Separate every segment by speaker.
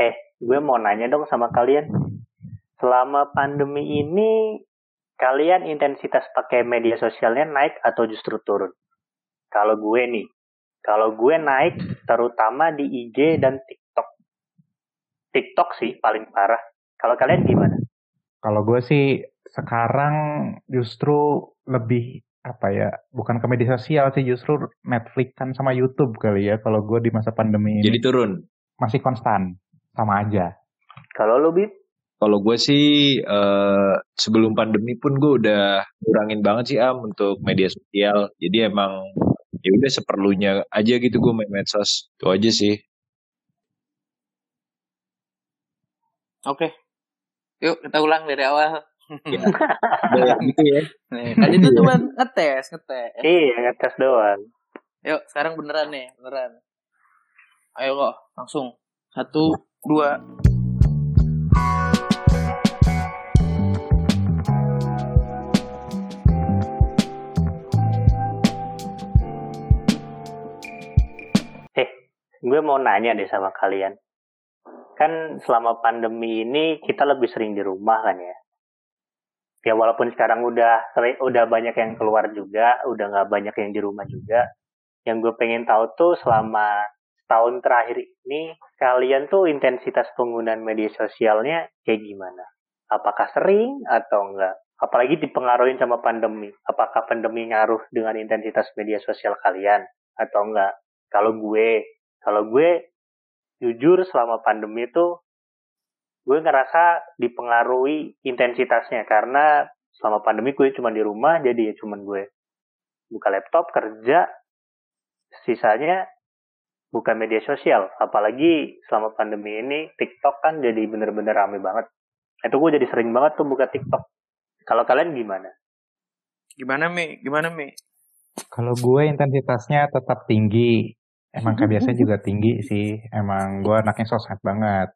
Speaker 1: Eh, gue mau nanya dong sama kalian. Selama pandemi ini, kalian intensitas pakai media sosialnya naik atau justru turun? Kalau gue nih, kalau gue naik terutama di IG dan TikTok. TikTok sih paling parah. Kalau kalian gimana?
Speaker 2: Kalau gue sih sekarang justru lebih apa ya bukan ke media sosial sih justru Netflix kan sama YouTube kali ya kalau gue di masa pandemi ini
Speaker 3: Jadi turun.
Speaker 2: masih konstan sama aja
Speaker 1: Kalau lo, Bib?
Speaker 3: Kalau gue sih eh, sebelum pandemi pun gue udah kurangin banget sih am untuk media sosial. Jadi emang ya udah seperlunya aja gitu gue main medsos. Itu aja sih.
Speaker 4: Oke. Yuk kita ulang dari awal.
Speaker 3: Ya, ya gitu ya.
Speaker 4: Nih, kan itu cuma ngetes, ngetes.
Speaker 1: Iya, ngetes doang.
Speaker 4: Yuk, sekarang beneran nih, beneran. Ayo kok, langsung. Satu, dua.
Speaker 1: Eh, gue mau nanya deh sama kalian. Kan selama pandemi ini kita lebih sering di rumah kan ya. Ya walaupun sekarang udah udah banyak yang keluar juga, udah nggak banyak yang di rumah juga. Yang gue pengen tahu tuh selama tahun terakhir ini kalian tuh intensitas penggunaan media sosialnya kayak gimana? Apakah sering atau enggak? Apalagi dipengaruhi sama pandemi. Apakah pandemi ngaruh dengan intensitas media sosial kalian atau enggak? Kalau gue, kalau gue jujur selama pandemi itu gue ngerasa dipengaruhi intensitasnya karena selama pandemi gue cuma di rumah jadi ya cuma gue buka laptop kerja sisanya bukan media sosial apalagi selama pandemi ini TikTok kan jadi bener-bener rame banget itu gue jadi sering banget tuh buka TikTok kalau kalian gimana
Speaker 4: Gimana, Mi? Gimana, Mi?
Speaker 2: kalau gue intensitasnya tetap tinggi emang kayak biasanya juga tinggi sih emang gue anaknya sosmed banget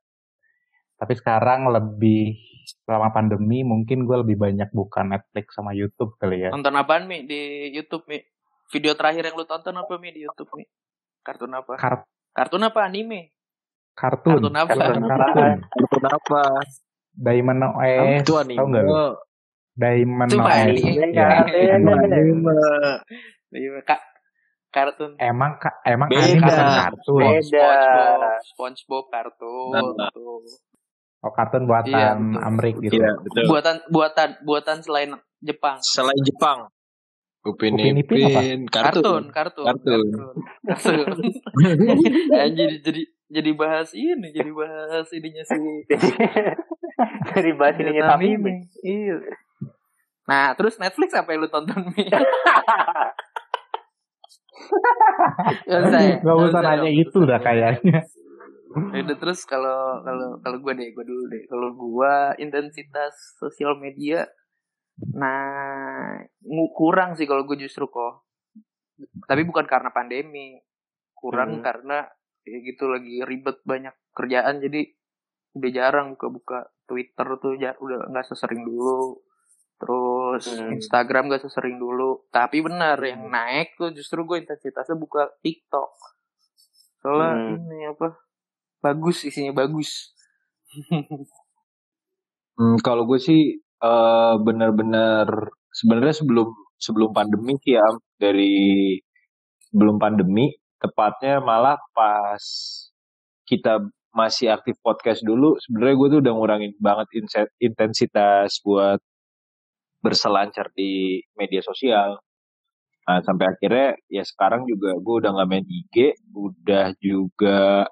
Speaker 2: tapi sekarang lebih selama pandemi mungkin gue lebih banyak buka Netflix sama YouTube kali ya
Speaker 4: Nonton apaan, Mi? Di YouTube, Mi? Video terakhir yang lu tonton apa, Mi? Di YouTube, Mi? Kartun apa?
Speaker 2: Kar-
Speaker 4: Kartun apa? Anime?
Speaker 2: kartun
Speaker 4: Kartun apa?
Speaker 2: kartun kartun
Speaker 3: Kenapa?
Speaker 2: Diamond OS
Speaker 3: Itu anime.
Speaker 2: tau nggak lu? Diamond
Speaker 4: Itu
Speaker 2: OS
Speaker 4: anime.
Speaker 2: ya, emang,
Speaker 4: Iya, Kak. Kartun.
Speaker 2: emang ka- emang
Speaker 3: Beda.
Speaker 2: anime bukan kartun
Speaker 1: Beda.
Speaker 4: SpongeBob, SpongeBob kartun.
Speaker 3: Nah.
Speaker 2: oh kartun buatan
Speaker 4: Iya.
Speaker 2: Amrik gitu
Speaker 3: Iya, betul.
Speaker 4: Buatan buatan buatan selain Jepang.
Speaker 3: Selain Jepang. Upin
Speaker 2: Upin Ipin apa?
Speaker 3: Ipin,
Speaker 4: Kartun,
Speaker 3: kartun.
Speaker 4: kartun.
Speaker 3: Kartun.
Speaker 4: Kartun. Ya, jadi jadi jadi bahas ini, jadi bahas ininya sih.
Speaker 1: dari bahas ininya tapi
Speaker 4: Iya. Nah, terus Netflix apa yang lu tonton, Mi? Gak usah ya?
Speaker 2: Gak usah nanya itu dah kayaknya.
Speaker 4: Ya udah terus kalau kalau kalau gue deh, gue dulu deh. Kalau gue intensitas sosial media, nah kurang sih kalau gue justru kok. Tapi bukan karena pandemi, kurang
Speaker 1: Hmm.
Speaker 4: karena ya gitu lagi ribet banyak kerjaan jadi udah jarang buka-buka Twitter tuh ja- udah nggak sesering dulu. Terus
Speaker 1: Hmm.
Speaker 4: Instagram gak sesering dulu. Tapi benar yang naik tuh justru gue intensitasnya buka TikTok. Soalnya
Speaker 1: Hmm.
Speaker 4: ini apa? Bagus isinya bagus.
Speaker 3: Hmm, kalau gue sih eh, benar-benar sebenarnya sebelum sebelum pandemi sih ya dari sebelum pandemi tepatnya malah pas kita masih aktif podcast dulu sebenarnya gue tuh udah ngurangin banget intensitas buat berselancar di media sosial. Nah, sampai akhirnya ya sekarang juga gue udah nggak main IG, udah juga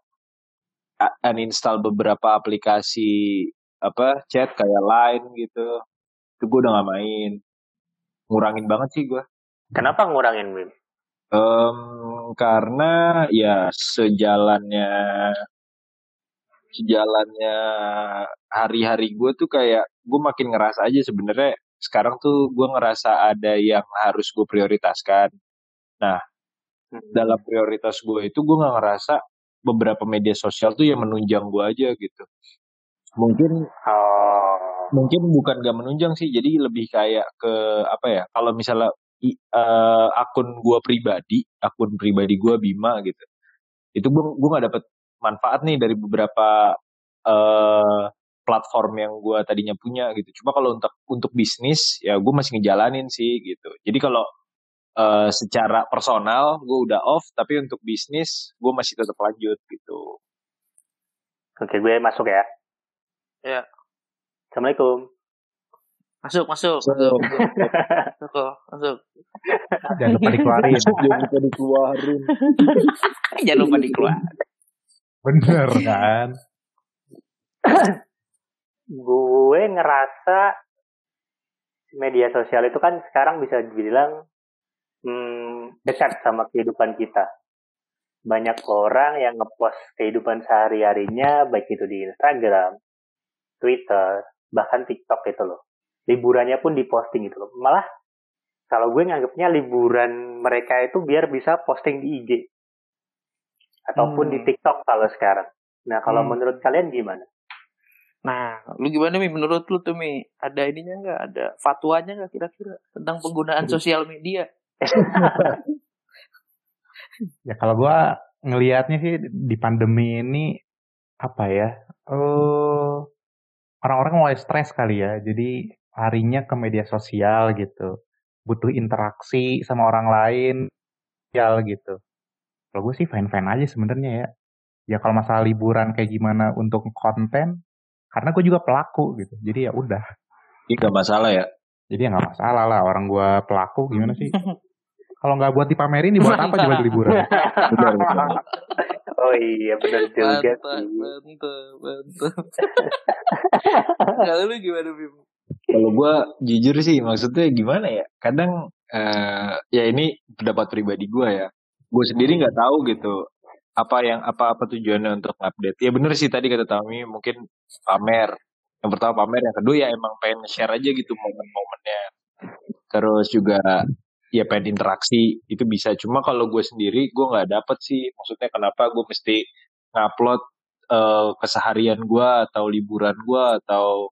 Speaker 3: uninstall beberapa aplikasi apa chat kayak Line gitu. Itu gue udah gak main. Ngurangin banget sih gue
Speaker 1: kenapa ngurangin Bim?
Speaker 3: Em, karena ya sejalannya sejalannya hari-hari gue tuh kayak gue makin ngerasa aja sebenarnya sekarang tuh gue ngerasa ada yang harus gue prioritaskan. Nah dalam prioritas gue itu gue nggak ngerasa beberapa media sosial tuh yang menunjang gue aja gitu mungkin
Speaker 1: Oh,
Speaker 3: mungkin bukan gak menunjang sih jadi lebih kayak ke apa ya kalau misalnya i- eh, akun gua pribadi akun pribadi gua Bima gitu itu gua gua nggak dapet manfaat nih dari beberapa eh platform yang gue tadinya punya gitu. Cuma kalau untuk untuk bisnis ya gue masih ngejalanin sih gitu. Jadi kalau eh, secara personal gue udah off, tapi untuk bisnis gue masih tetap lanjut gitu.
Speaker 1: Oke, gue masuk ya.
Speaker 4: Ya.
Speaker 1: Assalamualaikum.
Speaker 4: Masuk, masuk, masuk, masuk, masuk.
Speaker 2: Jangan lupa dikeluarin.
Speaker 3: jangan lupa dikeluarin.
Speaker 4: Jangan lupa dikeluar.
Speaker 2: Bener kan?
Speaker 1: gue ngerasa media sosial itu kan sekarang bisa dibilang hmm, dekat sama kehidupan kita. Banyak orang yang ngepost kehidupan sehari-harinya, baik itu di Instagram, Twitter, bahkan TikTok itu loh. Liburannya pun diposting itu loh. Malah kalau gue nganggapnya liburan mereka itu biar bisa posting di IG. Ataupun di
Speaker 4: Hmm.
Speaker 1: TikTok kalau sekarang. Nah kalau
Speaker 4: Hmm.
Speaker 1: menurut kalian gimana?
Speaker 4: Nah, lu gimana Mi? Menurut lu tuh Mi, ada ininya nggak? Ada fatwanya nggak kira-kira tentang penggunaan sosial media?
Speaker 2: Ya kalau gua ngelihatnya sih di pandemi ini apa ya? Eh orang-orang mulai stres kali ya. Jadi harinya ke media sosial gitu. Butuh interaksi sama orang lain sosial gitu. Kalau gue sih fine-fine aja sebenarnya ya. Ya kalau masalah liburan kayak gimana untuk konten, karena gue juga pelaku gitu. Jadi ya udah.
Speaker 3: Ini gak masalah ya.
Speaker 2: Jadi ya nggak masalah lah orang gue pelaku gimana sih? Kalau nggak buat dipamerin, dibuat apa coba di liburan?
Speaker 3: Benar, benar.
Speaker 1: Oh iya benar juga
Speaker 4: Mantap,
Speaker 1: sih.
Speaker 4: mantap, mantap. Kalau lu gimana, Bim?
Speaker 3: Kalau gue jujur sih maksudnya gimana ya? Kadang eh, ya ini pendapat pribadi gue ya. Gue sendiri nggak tahu gitu apa yang apa apa tujuannya untuk update. Ya bener sih tadi kata Tami mungkin pamer. Yang pertama pamer, yang kedua ya emang pengen share aja gitu momen-momennya. Terus juga ya pengen interaksi itu bisa. Cuma kalau gue sendiri gue nggak dapet sih. Maksudnya kenapa gue mesti ngupload eh, keseharian gue atau liburan gue atau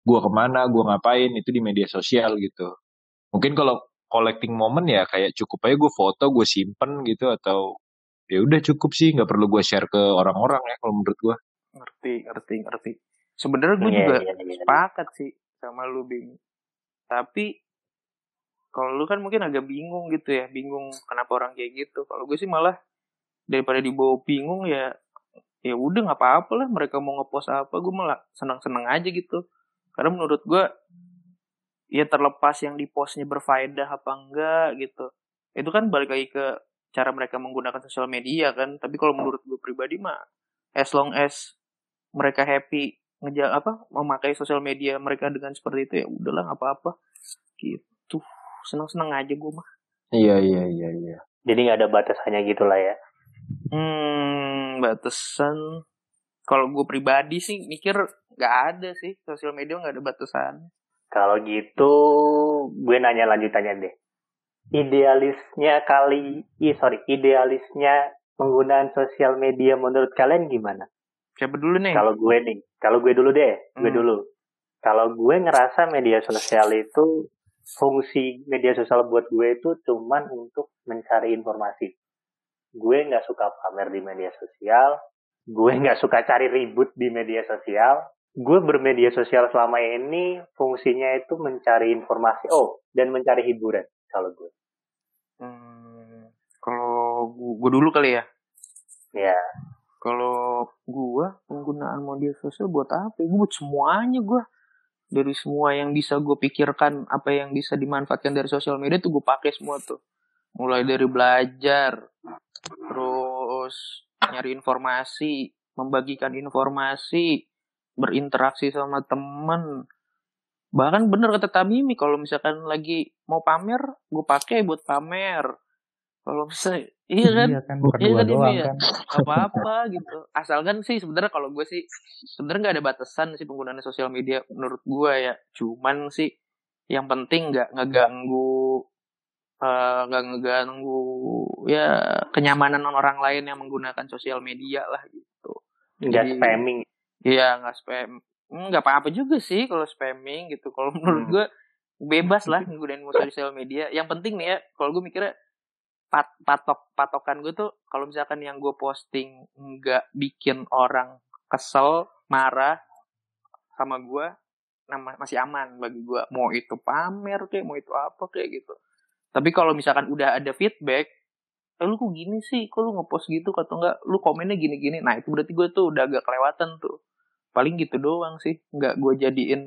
Speaker 3: gue ke mana, gue ngapain itu di media sosial gitu. Mungkin kalau collecting moment ya kayak cukup aja gue foto, gue simpen gitu atau ya udah cukup sih nggak perlu gue share ke orang-orang ya kalau menurut gue.
Speaker 4: Ngerti, ngerti, ngerti. Sebenarnya gue
Speaker 1: Iya,
Speaker 4: juga
Speaker 1: iya, iya.
Speaker 4: sepakat sih sama lu, Bim. Tapi kalau lu kan mungkin agak bingung gitu ya, bingung kenapa orang kayak gitu. Kalau gue sih malah daripada dibawa bingung ya ya udah nggak apa-apa lah mereka mau ngepost apa gue malah senang-senang aja gitu. Karena menurut gue ya terlepas yang di postnya berfaedah apa enggak gitu. Itu kan balik lagi ke cara mereka menggunakan sosial media kan. Tapi kalau menurut gue pribadi mah as long as mereka happy ngeja apa memakai sosial media mereka dengan seperti itu ya udahlah nggak apa-apa. Gitu senang-senang aja gue mah
Speaker 3: Iya iya iya iya.
Speaker 1: Jadi nggak ada batasannya gitu lah ya.
Speaker 4: Hmm, batasan. Kalau gue pribadi sih mikir nggak ada sih sosial media nggak ada batasan.
Speaker 1: Kalau gitu, gue nanya lanjutannya deh. Idealisnya kali, i sorry, idealisnya penggunaan sosial media menurut kalian gimana?
Speaker 4: Siapa dulu nih?
Speaker 1: Kalau gue nih, kalau gue dulu deh, gue
Speaker 4: Hmm.
Speaker 1: dulu. Kalau gue ngerasa media sosial itu fungsi media sosial buat gue itu cuman untuk mencari informasi. Gue nggak suka pamer di media sosial, gue nggak suka cari ribut di media sosial. Gue bermedia sosial selama ini fungsinya itu mencari informasi, oh, dan mencari hiburan kalau gue.
Speaker 4: Hmm, kalau gue dulu kali ya.
Speaker 1: Ya,
Speaker 4: Kalau gue penggunaan media sosial buat apa? Gue buat semuanya gue. Dari semua yang bisa gue pikirkan, apa yang bisa dimanfaatkan dari sosial media tuh gue pakai semua tuh. Mulai dari belajar, terus nyari informasi, membagikan informasi, berinteraksi sama temen. Bahkan bener kata Tamimi, kalau misalkan lagi mau pamer, gue pakai buat pamer. Kalau bisa, iya kan?
Speaker 2: Iya kan,
Speaker 4: Iya
Speaker 2: berdua
Speaker 4: kan,
Speaker 2: doang
Speaker 4: Imi, ya?
Speaker 2: kan.
Speaker 4: apa-apa gitu. Asalkan sih sebenarnya kalau gue sih sebenarnya nggak ada batasan sih penggunaan sosial media menurut gue ya. Cuman sih yang penting nggak ngeganggu eh, nggak ngeganggu ya kenyamanan orang lain yang menggunakan sosial media lah gitu.
Speaker 1: nggak
Speaker 4: Jadi-
Speaker 1: spamming.
Speaker 4: Iya nggak spam, Hmm, nggak apa-apa juga sih kalau spamming gitu. Kalau menurut
Speaker 1: Hmm.
Speaker 4: gue bebas lah nggunain sosial media. Yang penting nih ya, kalau gue mikirnya pat, patok patokan gue tuh kalau misalkan yang gue posting nggak bikin orang kesel, marah sama gue nama masih aman bagi gue. Mau itu pamer kayak mau itu apa kayak gitu. Tapi kalau misalkan udah ada feedback eh, lu kok gini sih? Kok lu ngepost gitu? Atau enggak lu komennya gini-gini. Nah itu berarti gue tuh udah agak kelewatan tuh. Paling gitu doang sih. Nggak gue jadiin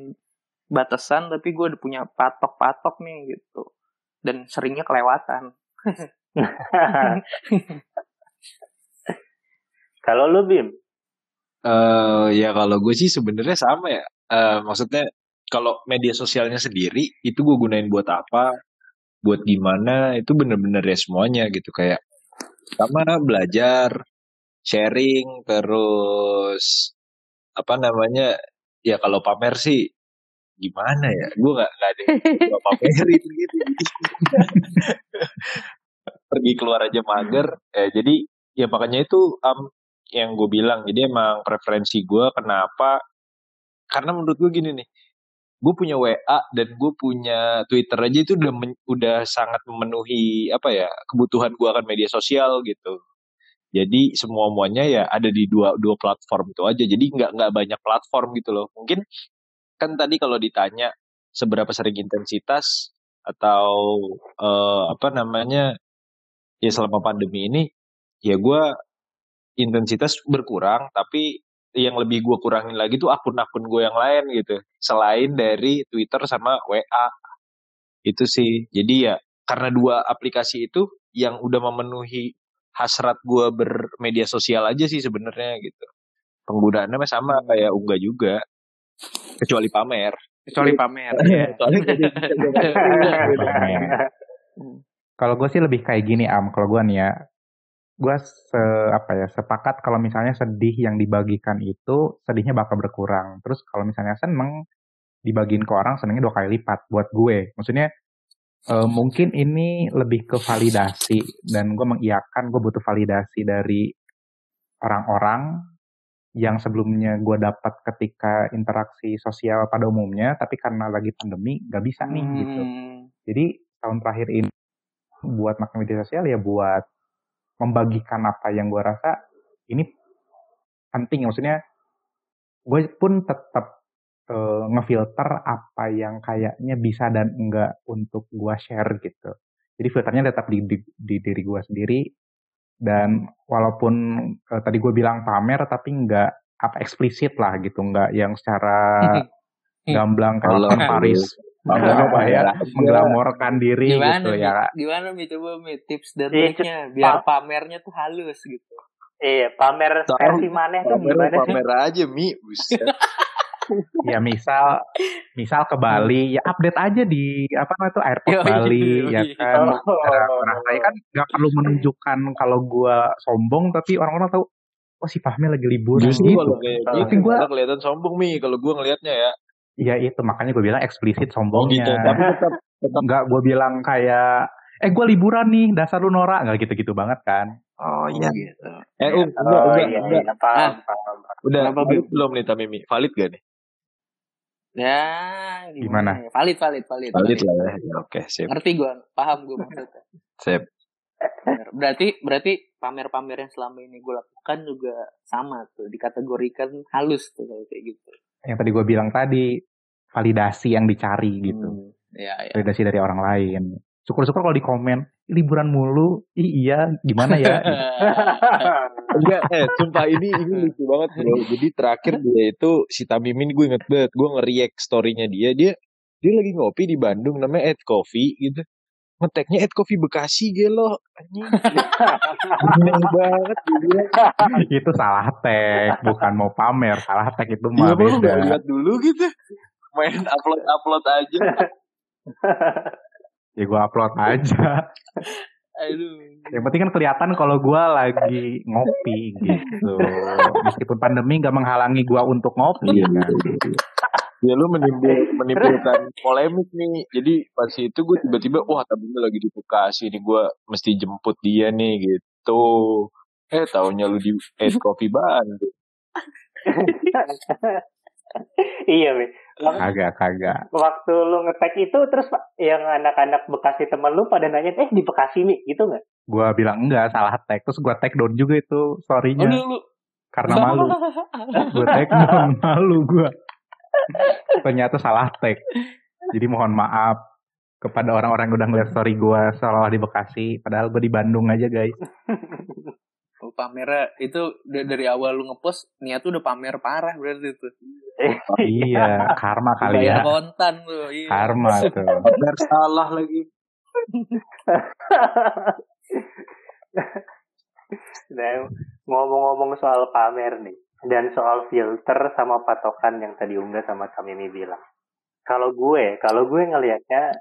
Speaker 4: batasan tapi gue udah punya patok-patok nih gitu. Dan seringnya kelewatan
Speaker 1: Kalau lu Bim,
Speaker 3: eh ya kalau gue sih sebenarnya sama ya. Eh maksudnya kalau media sosialnya sendiri itu gue gunain buat apa, buat gimana? Itu bener-bener ya semuanya gitu. Kayak sama belajar, sharing, terus apa namanya? Ya kalau pamer sih gimana ya? Gue nggak nggak ada yang gua pamerin gitu pergi keluar aja mager. Ya jadi ya makanya itu um, yang gue bilang. Jadi emang preferensi gue kenapa? Karena menurut gue gini nih gue punya WA dan gue punya Twitter aja itu udah udah sangat memenuhi apa ya kebutuhan gue akan media sosial gitu. Jadi semua muanya ya ada di dua dua platform itu aja. Jadi nggak nggak banyak platform gitu loh. Mungkin kan tadi kalau ditanya seberapa sering intensitas atau eh, apa namanya ya selama pandemi ini ya gue intensitas berkurang tapi yang lebih gue kurangin lagi tuh akun-akun gue yang lain gitu. Selain dari Twitter sama WA itu sih. Jadi ya karena dua aplikasi itu yang udah memenuhi hasrat gue bermedia sosial aja sih sebenarnya gitu. Penggunaannya sama kayak Uga juga. Kecuali pamer.
Speaker 4: Kecuali pamer.
Speaker 3: Nggak ada-
Speaker 2: Pamer. Kalau gue sih lebih kayak gini am, kalau gue nih ya, gue se apa ya sepakat kalau misalnya sedih yang dibagikan itu sedihnya bakal berkurang. Terus kalau misalnya seneng dibagiin ke orang senengnya dua kali lipat buat gue. Maksudnya eh, mungkin ini lebih ke validasi dan gue mengiyakan gue butuh validasi dari orang-orang yang sebelumnya gue dapat ketika interaksi sosial pada umumnya, tapi karena lagi pandemi gak bisa nih gitu.
Speaker 4: Hmm.
Speaker 2: Jadi tahun terakhir ini buat makan media sosial ya buat membagikan apa yang gue rasa ini penting maksudnya gue pun tetap eh, ngefilter apa yang kayaknya bisa dan enggak untuk gue share gitu. Jadi filternya tetap di, di, di diri gue sendiri dan walaupun eh, tadi gue bilang pamer tapi enggak apa eksplisit lah gitu, enggak yang secara gamblang
Speaker 3: Kalau
Speaker 2: Paris
Speaker 3: pamer
Speaker 2: apa ya mengglamorkan diri
Speaker 4: gimana
Speaker 2: gitu ya.
Speaker 4: Gimana mi? Coba mi tips dan
Speaker 1: Iya,
Speaker 4: triknya biar pamernya tuh halus gitu.
Speaker 1: Iya pamer versi maneh tuh
Speaker 3: pamer
Speaker 1: gimana sih?
Speaker 3: pamer aja mi. Buset.
Speaker 2: Ya misal misal ke Bali ya update aja di apa namanya tuh airport
Speaker 4: Yoi,
Speaker 2: Bali
Speaker 4: yoi.
Speaker 2: ya kan.
Speaker 1: Oh.
Speaker 2: nah saya kan nggak perlu menunjukkan kalau gua sombong tapi orang-orang tahu oh si Fahmi lagi liburan
Speaker 3: Justru
Speaker 2: gitu.
Speaker 3: kalau kayak
Speaker 1: Tapi
Speaker 3: gitu
Speaker 2: gua-
Speaker 3: kelihatan sombong mi kalau gue ngelihatnya ya.
Speaker 2: Ya itu makanya gue bilang eksplisit
Speaker 3: Oh
Speaker 2: sombongnya
Speaker 3: gitu. Tapi tetap tetap
Speaker 2: nggak gue bilang kayak eh gue liburan nih dasar lu norak nggak gitu-gitu banget kan
Speaker 3: Oh
Speaker 4: iya gitu
Speaker 3: Eh, um,
Speaker 1: Oh
Speaker 3: enggak,
Speaker 1: iya,
Speaker 3: enggak.
Speaker 1: iya, paham,
Speaker 4: Ah.
Speaker 1: paham.
Speaker 3: Udah
Speaker 4: Kenapa,
Speaker 3: valid belum nih Tamimi? Valid gak nih?
Speaker 4: ya
Speaker 2: Gimana?
Speaker 4: ya? valid valid valid
Speaker 3: Valid lah ya. Ya, Oke, sip.
Speaker 4: ngerti gue paham gue maksudnya
Speaker 3: Sip.
Speaker 4: Bener. berarti berarti pamer-pamer yang selama ini gue lakukan juga sama tuh dikategorikan halus tuh kalau kayak gitu
Speaker 2: yang tadi gue bilang tadi validasi yang dicari gitu
Speaker 4: Hmm, ya ya
Speaker 2: validasi dari orang lain syukur-syukur kalau di komen liburan mulu ih iya gimana ya
Speaker 3: Enggak, eh sumpah ini ini lucu banget bro. Jadi terakhir dia itu si Tamimin gue inget banget. Gue nge-react story-nya dia. Dia dia lagi ngopi di Bandung namanya Ed Coffee gitu. Ngeteknya Ed Coffee Bekasi gelo. Anjing. Aneh banget
Speaker 2: itu salah tag bukan mau pamer salah tag itu mah
Speaker 3: mau
Speaker 2: beda
Speaker 3: lihat dulu gitu. Main upload-upload aja.
Speaker 2: ya gue upload aja
Speaker 4: aduh
Speaker 2: yang penting kan kelihatan kalau gue lagi ngopi gitu meskipun pandemi nggak menghalangi gue untuk ngopi kan
Speaker 3: Ya lu menimbul, menimbulkan polemik nih. Jadi pas itu gue tiba-tiba wah Tamimin lagi di Bekasi nih gue mesti jemput dia nih gitu. Eh taunya lu di Ed Coffee Bandung.
Speaker 1: iya, Mi.
Speaker 2: kagak kagak
Speaker 1: Waktu lu ngetek itu terus Pak, yang anak-anak Bekasi temen lu pada nanya, eh di Bekasi Mi, gitu nggak?
Speaker 2: gue bilang enggak salah tag terus gue tag down juga itu
Speaker 4: oh,
Speaker 2: storynya
Speaker 4: lu
Speaker 2: karena malu. gue tag mohon malu gue. Ternyata salah tag. Jadi mohon maaf kepada orang-orang yang udah ngeliat story gue seolah di Bekasi. Padahal gue di Bandung aja guys.
Speaker 4: Oh, pamer itu dari awal lu ngepost niat tuh udah pamer parah berarti itu.
Speaker 2: Oh, iya, karma kali ya.
Speaker 4: kontan tuh. Iya.
Speaker 2: Karma tuh.
Speaker 3: Pamer salah lagi.
Speaker 1: nah, ngomong-ngomong soal pamer nih dan soal filter sama patokan yang tadi Ungga sama Kamimi bilang. Kalau gue, kalau gue ngelihatnya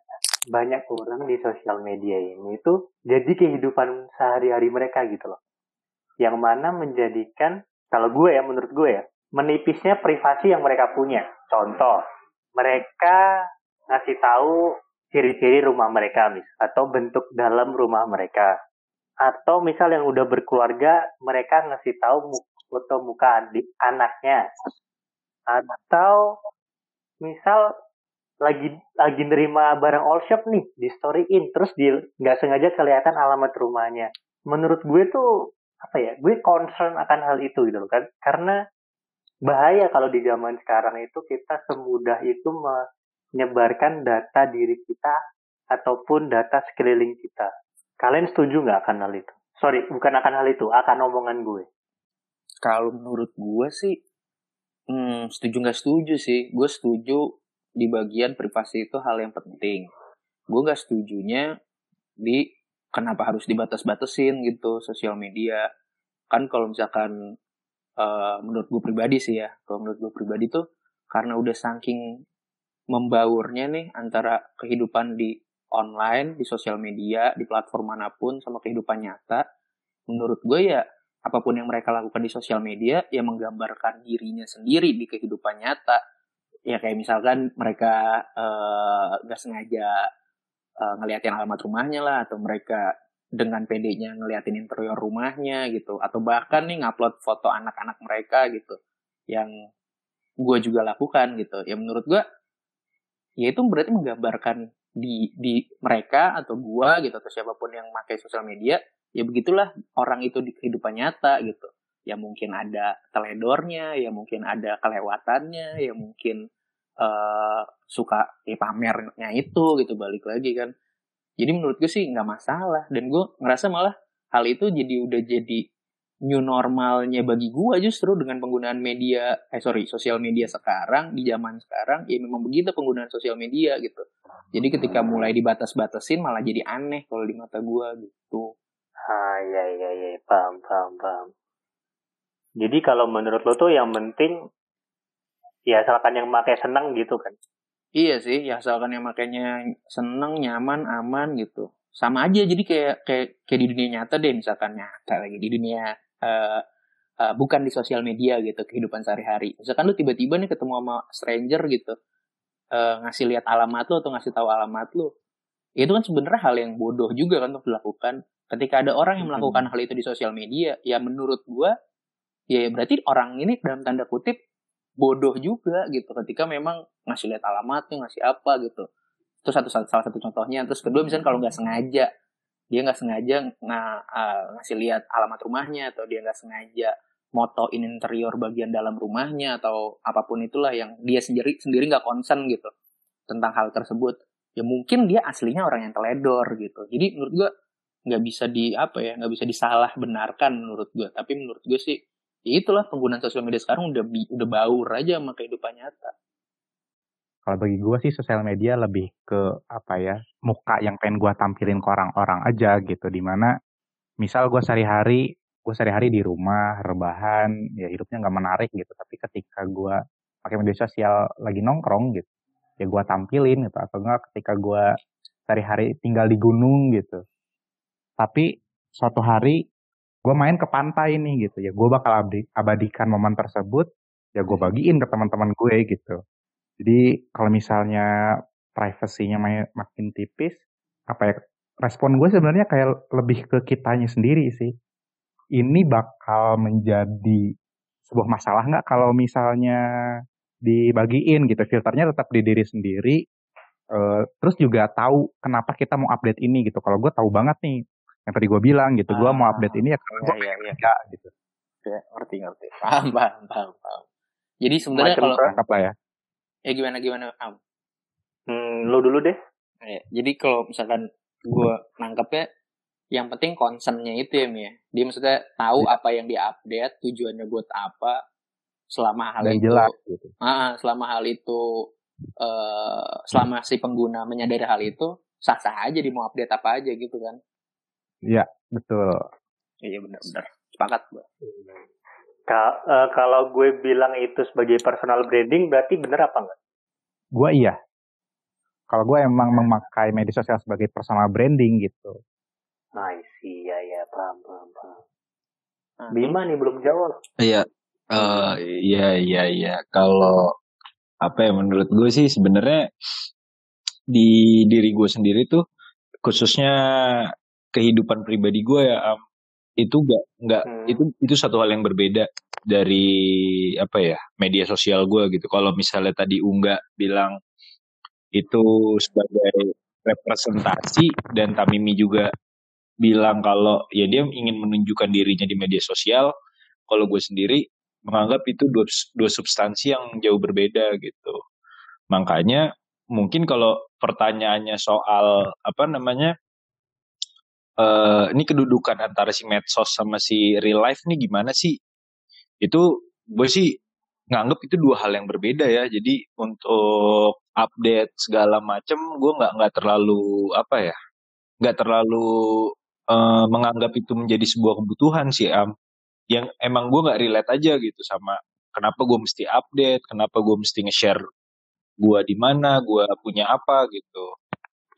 Speaker 1: banyak orang di sosial media ini itu jadi kehidupan sehari-hari mereka gitu loh yang mana menjadikan kalau gue ya menurut gue ya menipisnya privasi yang mereka punya. Contoh, mereka ngasih tahu ciri-ciri rumah mereka mis atau bentuk dalam rumah mereka. Atau misal yang udah berkeluarga, mereka ngasih tahu foto muka adik anaknya. Atau misal lagi lagi nerima barang all shop nih di storyin terus di nggak sengaja kelihatan alamat rumahnya. Menurut gue tuh apa ya gue concern akan hal itu gitu loh kan karena bahaya kalau di zaman sekarang itu kita semudah itu menyebarkan data diri kita ataupun data sekeliling kita kalian setuju nggak akan hal itu sorry bukan akan hal itu akan omongan gue
Speaker 4: kalau menurut gue sih hmm, setuju nggak setuju sih. Gue setuju di bagian privasi itu hal yang penting. Gue nggak setujunya di kenapa harus dibatas-batasin gitu sosial media. Kan kalau misalkan uh, menurut gue pribadi sih ya kalau menurut gue pribadi tuh karena udah saking membaurnya nih antara kehidupan di online di sosial media di platform mana pun sama kehidupan nyata menurut gue ya apa pun yang mereka lakukan di sosial media ya menggambarkan dirinya sendiri di kehidupan nyata. Ya kayak misalkan mereka uh, gak sengaja uh, ngeliatin alamat rumahnya lah atau mereka dengan PD-nya ngeliatin interior rumahnya gitu atau bahkan nih ngupload foto anak-anak mereka gitu yang gue juga lakukan gitu. Ya menurut gue ya itu berarti menggambarkan di di mereka atau gue gitu atau siapa pun yang pakai sosial media ya begitulah orang itu di kehidupan nyata gitu. Ya mungkin ada teledornya ya mungkin ada kelewatannya ya mungkin uh, suka ya pamernya itu gitu balik lagi kan. Jadi menurut gue sih nggak masalah. Dan gue ngerasa malah hal itu jadi udah jadi new normalnya bagi gue justru dengan penggunaan media eh sorry sosial media sekarang di zaman sekarang ya memang begitu penggunaan sosial media gitu. Jadi ketika mulai dibatas-batasin malah jadi aneh kalau di mata gue gitu
Speaker 1: ah ya ya ya paham paham paham. Jadi kalau menurut lo tuh yang penting ya asalkan yang pakai senang gitu kan?
Speaker 4: Iya sih ya asalkan yang makanya senang nyaman aman gitu. Sama aja jadi kayak kayak kayak di dunia nyata deh misalkan nyata lagi di dunia uh, uh, bukan di sosial media gitu kehidupan sehari-hari. Misalkan lu tiba-tiba nih ketemu sama stranger gitu uh, ngasih lihat alamat lu atau ngasih tahu alamat lu itu kan sebenarnya hal yang bodoh juga kan untuk dilakukan ketika ada orang yang melakukan hmm. hal itu di sosial media ya menurut gua ya berarti orang ini dalam tanda kutip bodoh juga gitu. Ketika memang ngasih lihat alamatnya ngasih apa gitu. Itu satu, salah satu contohnya. Terus kedua misalnya kalau nggak sengaja dia nggak sengaja ng uh, ngasih lihat alamat rumahnya atau dia nggak sengaja motoin interior bagian dalam rumahnya atau apa pun itulah yang dia sendiri sendiri nggak concern gitu tentang hal tersebut ya mungkin dia aslinya orang yang teledor gitu. Jadi menurut gua nggak bisa di apa ya nggak bisa disalah benarkan menurut gua tapi menurut gue sih ya itulah penggunaan sosial media sekarang udah udah baur aja sama kehidupan nyata.
Speaker 2: Kalau bagi gue sih sosial media lebih ke apa ya muka yang pengen gue tampilin ke orang-orang aja gitu. Di mana misal gue sehari-hari gue sehari-hari di rumah rebahan ya hidupnya nggak menarik gitu. Tapi ketika gue pakai media sosial lagi nongkrong gitu ya gue tampilin gitu atau enggak ketika gue sehari-hari tinggal di gunung gitu. Tapi suatu hari gue main ke pantai nih gitu. Ya gue bakal abadikan momen tersebut ya gue bagiin ke teman-teman gue gitu. Jadi kalau misalnya privasinya makin tipis apa ya respon gue sebenarnya kayak lebih ke kitanya sendiri sih. Ini bakal menjadi sebuah masalah nggak kalau misalnya dibagiin gitu? Filternya tetap di diri sendiri uh, terus juga tahu kenapa kita mau update ini gitu. Kalau gue tahu banget nih yang tadi gue bilang gitu gue mau update ini ya kalau gue
Speaker 4: iya, iya,
Speaker 2: iya. gitu
Speaker 4: ya ngerti ngerti paham paham paham paham jadi sebenarnya kalau
Speaker 2: Tangkap lah ya.
Speaker 4: ya gimana gimana am
Speaker 1: Hmm, lu dulu deh.
Speaker 4: Ya, jadi kalau misalkan gue nangkepnya yang penting concernnya itu ya Mi ya. Dia maksudnya tahu
Speaker 2: Iya.
Speaker 4: apa yang diupdate, tujuannya buat apa, selama hal
Speaker 2: Dan
Speaker 4: itu,
Speaker 2: jelas gitu.
Speaker 4: Ah, selama hal itu, eh selama si pengguna menyadari hal itu, sah-sah aja dia mau update apa aja gitu kan.
Speaker 2: Betul.
Speaker 4: Iya benar-benar. Sepakat gue.
Speaker 1: Ka- eh, kalau gue bilang itu sebagai personal branding, berarti bener apa enggak?
Speaker 2: Gue iya. Kalau gue emang memakai media sosial sebagai personal branding gitu.
Speaker 1: Nice, iya, ya, paham, paham, paham.
Speaker 4: Nah,
Speaker 1: Bima nih belum jawab.
Speaker 3: Iya, eh iya iya iya. Kalau apa ya menurut gue sih sebenarnya di diri gue sendiri tuh khususnya kehidupan pribadi gue ya Am, itu nggak nggak
Speaker 1: Hmm.
Speaker 3: itu itu satu hal yang berbeda dari apa ya media sosial gue gitu. Kalau misalnya tadi Ungga bilang itu sebagai representasi dan Tamimi juga bilang kalau ya dia ingin menunjukkan dirinya di media sosial kalau gue sendiri menganggap itu dua, dua substansi yang jauh berbeda gitu. Makanya mungkin kalau pertanyaannya soal apa namanya eh ini kedudukan antara si medsos sama si real life nih gimana sih? Itu gue sih nganggap itu dua hal yang berbeda ya. Jadi untuk update segala macem gue nggak nggak terlalu apa ya nggak terlalu eh, menganggap itu menjadi sebuah kebutuhan sih am yang emang gue nggak relate aja gitu sama kenapa gue mesti update kenapa gue mesti nge-share gue di mana gue punya apa gitu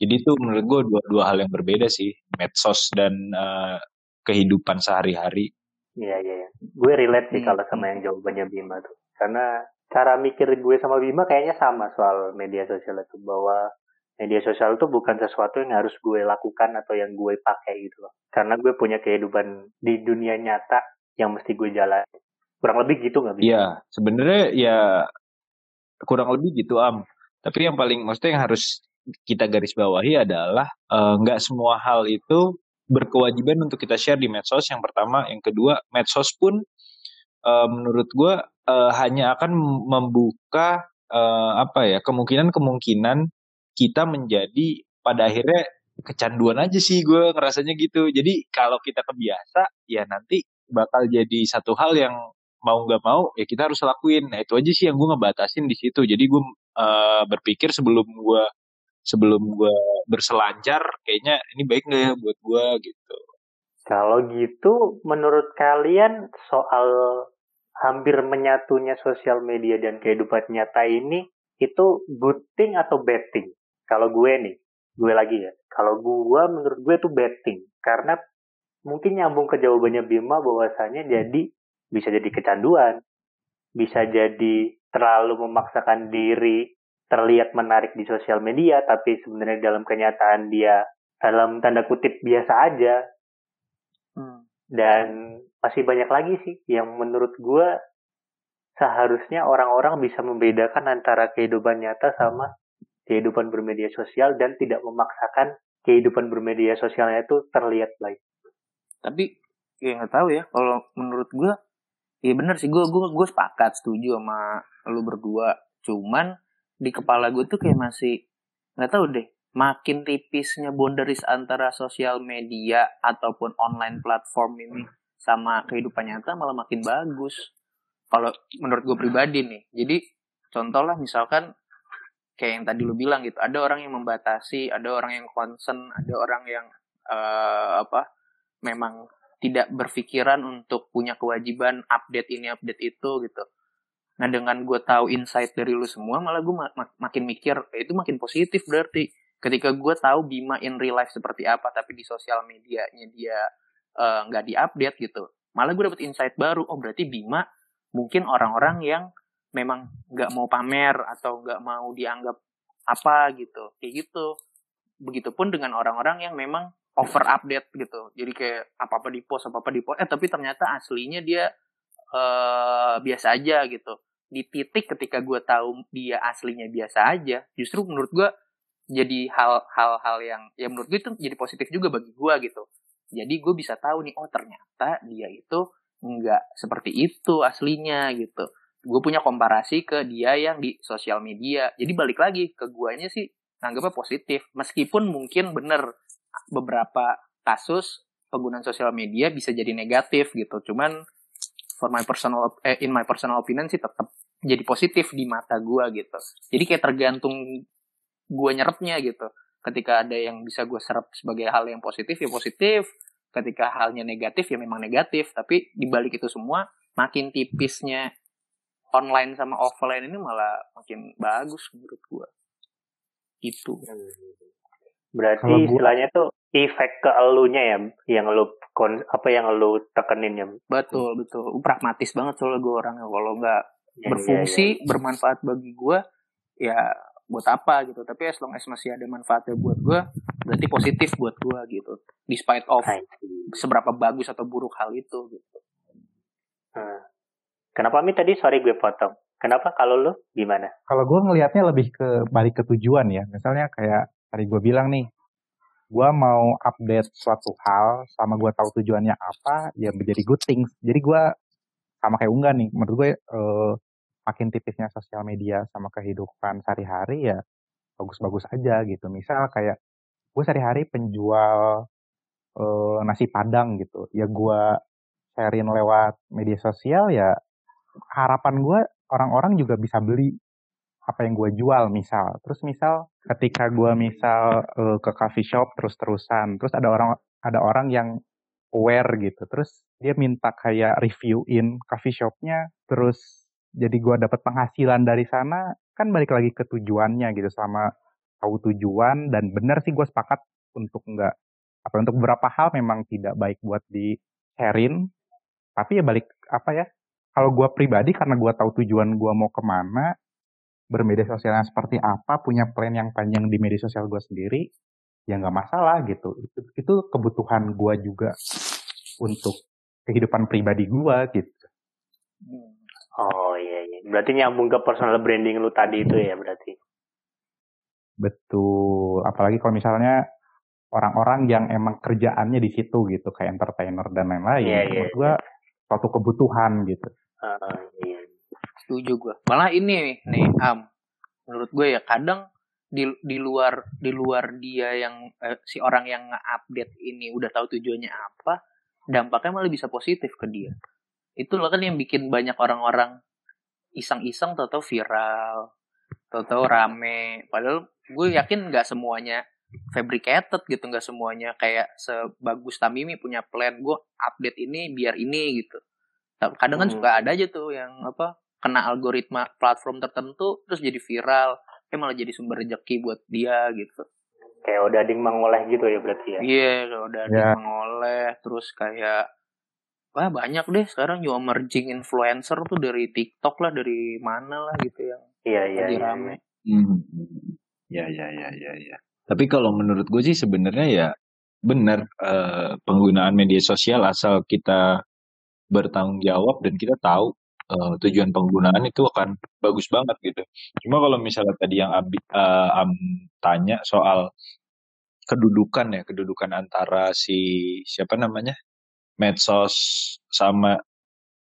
Speaker 3: jadi itu menurut gue dua dua hal yang berbeda sih medsos dan eh, kehidupan sehari-hari
Speaker 1: Iya, iya, iya. Gue relate sih
Speaker 4: Hmm.
Speaker 1: kalau sama yang jawabannya Bima tuh. Karena cara mikir gue sama Bima kayaknya sama soal media sosial itu. Bahwa media sosial itu bukan sesuatu yang harus gue lakukan atau yang gue pakai gitu loh. Karena gue punya kehidupan di dunia nyata yang mesti gue jalani. Kurang lebih gitu nggak Bima?
Speaker 3: Iya, sebenarnya ya kurang lebih gitu am. Tapi yang paling maksudnya yang harus kita garis bawahi adalah eh, nggak semua hal itu berkewajiban untuk kita share di medsos. Yang pertama, yang kedua, medsos pun eh, menurut gua eh, hanya akan membuka eh, apa ya kemungkinan-kemungkinan kita menjadi pada akhirnya kecanduan aja sih gue ngerasanya gitu. Jadi kalau kita kebiasa, ya nanti bakal jadi satu hal yang mau nggak mau ya kita harus lakuin. Nah itu aja sih yang gue ngebatasin di situ. Jadi gue eh, berpikir sebelum gue sebelum gue berselancar, kayaknya ini baik nggak ya buat gue gitu.
Speaker 1: Kalau gitu, menurut kalian soal hampir menyatunya sosial media dan kehidupan nyata ini, itu good thing atau bad thing? Kalau gue nih, gue lagi ya. Kalau gue, menurut gue itu bad thing. Karena mungkin nyambung ke jawabannya Bima bahwasanya jadi bisa jadi kecanduan, bisa jadi terlalu memaksakan diri terlihat menarik di sosial media, tapi sebenarnya dalam kenyataan dia dalam tanda kutip biasa aja,
Speaker 4: Hmm.
Speaker 1: dan masih banyak lagi sih yang menurut gue seharusnya orang-orang bisa membedakan antara kehidupan nyata sama kehidupan bermedia sosial dan tidak memaksakan kehidupan bermedia sosialnya itu terlihat baik.
Speaker 4: Tapi ya nggak tahu ya. Kalau menurut gue, ya bener sih gue gue gue sepakat setuju sama lu berdua. Cuman di kepala gue tuh kayak masih nggak tahu deh. Makin tipisnya boundaries antara sosial media ataupun online platform ini sama kehidupan nyata malah makin bagus. Kalau menurut gue pribadi nih. Jadi contoh lah misalkan kayak yang tadi lu bilang gitu. Ada orang yang membatasi, ada orang yang concern, ada orang yang eh, apa memang tidak berpikiran untuk punya kewajiban update ini update itu gitu. Nah dengan gue tahu insight dari lu semua, malah gue mak- mak- makin mikir eh, itu makin positif berarti. Ketika gue tahu Bima in real life seperti apa, tapi di sosial medianya dia eh, nggak diupdate gitu, malah gue dapet insight baru. Oh berarti Bima mungkin orang-orang yang memang nggak mau pamer atau nggak mau dianggap apa gitu, kayak gitu. Begitupun dengan orang-orang yang memang over update gitu. Jadi kayak apa-apa di post, apa-apa di post. Eh tapi ternyata aslinya dia eh biasa aja gitu. Di titik ketika gue tahu dia aslinya biasa aja, justru menurut gue jadi hal-hal yang ya menurut gue itu jadi positif juga bagi gue gitu. Jadi gue bisa tahu nih, oh ternyata dia itu nggak seperti itu aslinya gitu gue punya komparasi ke dia yang di sosial media jadi balik lagi ke guanya sih nganggapnya positif meskipun mungkin bener beberapa kasus penggunaan sosial media bisa jadi negatif gitu cuman for my personal eh, in my personal opinion sih tetap jadi positif di mata gue gitu. Jadi kayak tergantung gue nyerapnya gitu. Ketika ada yang bisa gue serap sebagai hal yang positif ya positif. Ketika halnya negatif ya memang negatif. Tapi dibalik itu semua makin tipisnya online sama offline ini malah makin bagus menurut gua. Itu.
Speaker 1: Berarti gua... istilahnya tuh efek ke elunya ya yang lu kon, apa yang lu tekenin ya
Speaker 4: betul betul pragmatis banget soalnya gue orangnya kalau nggak ya, berfungsi ya, ya. bermanfaat bagi gua ya buat apa gitu tapi as long as masih ada manfaatnya buat gua berarti positif buat gua gitu despite of seberapa bagus atau buruk hal itu gitu
Speaker 1: hmm. Kenapa Mi tadi sorry gue potong. Kenapa kalau lu gimana?
Speaker 2: Kalau gue ngelihatnya lebih ke balik ke tujuan ya. Misalnya kayak tadi gue bilang nih, gue mau update suatu hal sama gue tahu tujuannya apa, ya menjadi good things. Jadi gue sama kayak Ungga nih, menurut gue eh, makin tipisnya sosial media sama kehidupan sehari-hari ya bagus-bagus aja gitu. Misal kayak gue sehari-hari penjual eh, nasi padang gitu, ya gue sharein lewat media sosial ya harapan gue orang-orang juga bisa beli apa yang gue jual misal. Terus misal ketika gue misal uh, ke coffee shop terus terusan terus ada orang ada orang yang aware gitu. Terus dia minta kayak reviewin coffee shopnya terus jadi gue dapat penghasilan dari sana kan balik lagi ke tujuannya gitu. Sama tahu tujuan dan benar sih gue sepakat untuk enggak apa untuk beberapa hal memang tidak baik buat di sharein. Tapi ya balik apa ya kalau gue pribadi karena gue tahu tujuan gue mau ke mana bermedia sosialnya seperti apa punya plan yang panjang di media sosial gue sendiri ya nggak masalah gitu. Itu, itu kebutuhan gue juga untuk kehidupan pribadi gue gitu.
Speaker 1: Oh iya iya. Berarti nyambung ke personal branding lu tadi itu ya berarti?
Speaker 2: Betul. Apalagi kalau misalnya orang-orang yang emang kerjaannya di situ gitu kayak entertainer dan lain-lain yeah, yeah. menurut gue suatu kebutuhan gitu. Uh,
Speaker 4: iya. Setuju gue. Malah ini nih Am, menurut gue ya kadang di di luar di luar dia yang eh, si orang yang nge-update ini udah tahu tujuannya apa, dampaknya malah bisa positif ke dia. Itu loh kan yang bikin banyak orang-orang iseng-iseng atau viral, atau rame. Padahal gue yakin nggak semuanya fabricated gitu, nggak semuanya kayak sebagus Tamimi punya plan gue update ini biar ini gitu kadang kan hmm. suka ada aja tuh yang apa kena algoritma platform tertentu terus jadi viral eh malah jadi sumber rezeki buat dia gitu
Speaker 1: kayak udah ding mengoleh gitu ya berarti ya
Speaker 4: iya yeah, udah yeah. mengoleh terus kayak wah banyak deh sekarang juga emerging influencer tuh dari TikTok lah dari mana lah gitu yang
Speaker 1: iya iya lagi iya,
Speaker 4: rame
Speaker 3: iya. Hmm. ya ya ya ya ya tapi kalau menurut gue sih sebenarnya ya benar uh, penggunaan media sosial asal kita bertanggung jawab dan kita tahu uh, tujuan penggunaan itu akan bagus banget gitu. Cuma kalau misalnya tadi yang Abi, uh, Am tanya soal kedudukan ya, kedudukan antara si siapa namanya medsos sama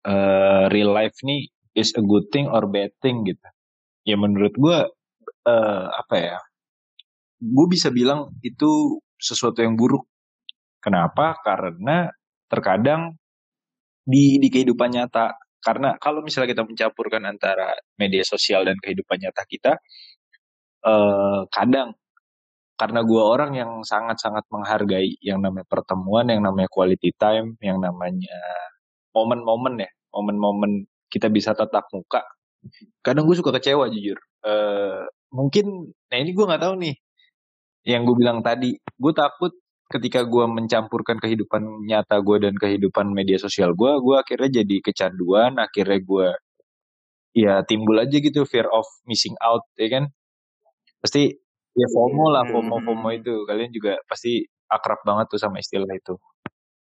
Speaker 3: uh, real life nih is a good thing or bad thing gitu. Ya menurut gue uh, apa ya? Gue bisa bilang itu sesuatu yang buruk. Kenapa? Karena terkadang di di kehidupan nyata karena kalau misalnya kita mencampurkan antara media sosial dan kehidupan nyata kita eh, kadang karena gue orang yang sangat-sangat menghargai yang namanya pertemuan, yang namanya quality time, yang namanya momen-momen ya, momen-momen kita bisa tatap muka. Kadang gue suka kecewa jujur. Uh, mungkin, nah ini gue nggak tahu nih. Yang gue bilang tadi, gue takut ketika gue mencampurkan kehidupan nyata gue dan kehidupan media sosial gue, gue akhirnya jadi kecanduan, akhirnya gue ya timbul aja gitu fear of missing out, ya kan? Pasti ya FOMO lah, hmm. FOMO FOMO itu kalian juga pasti akrab banget tuh sama istilah itu.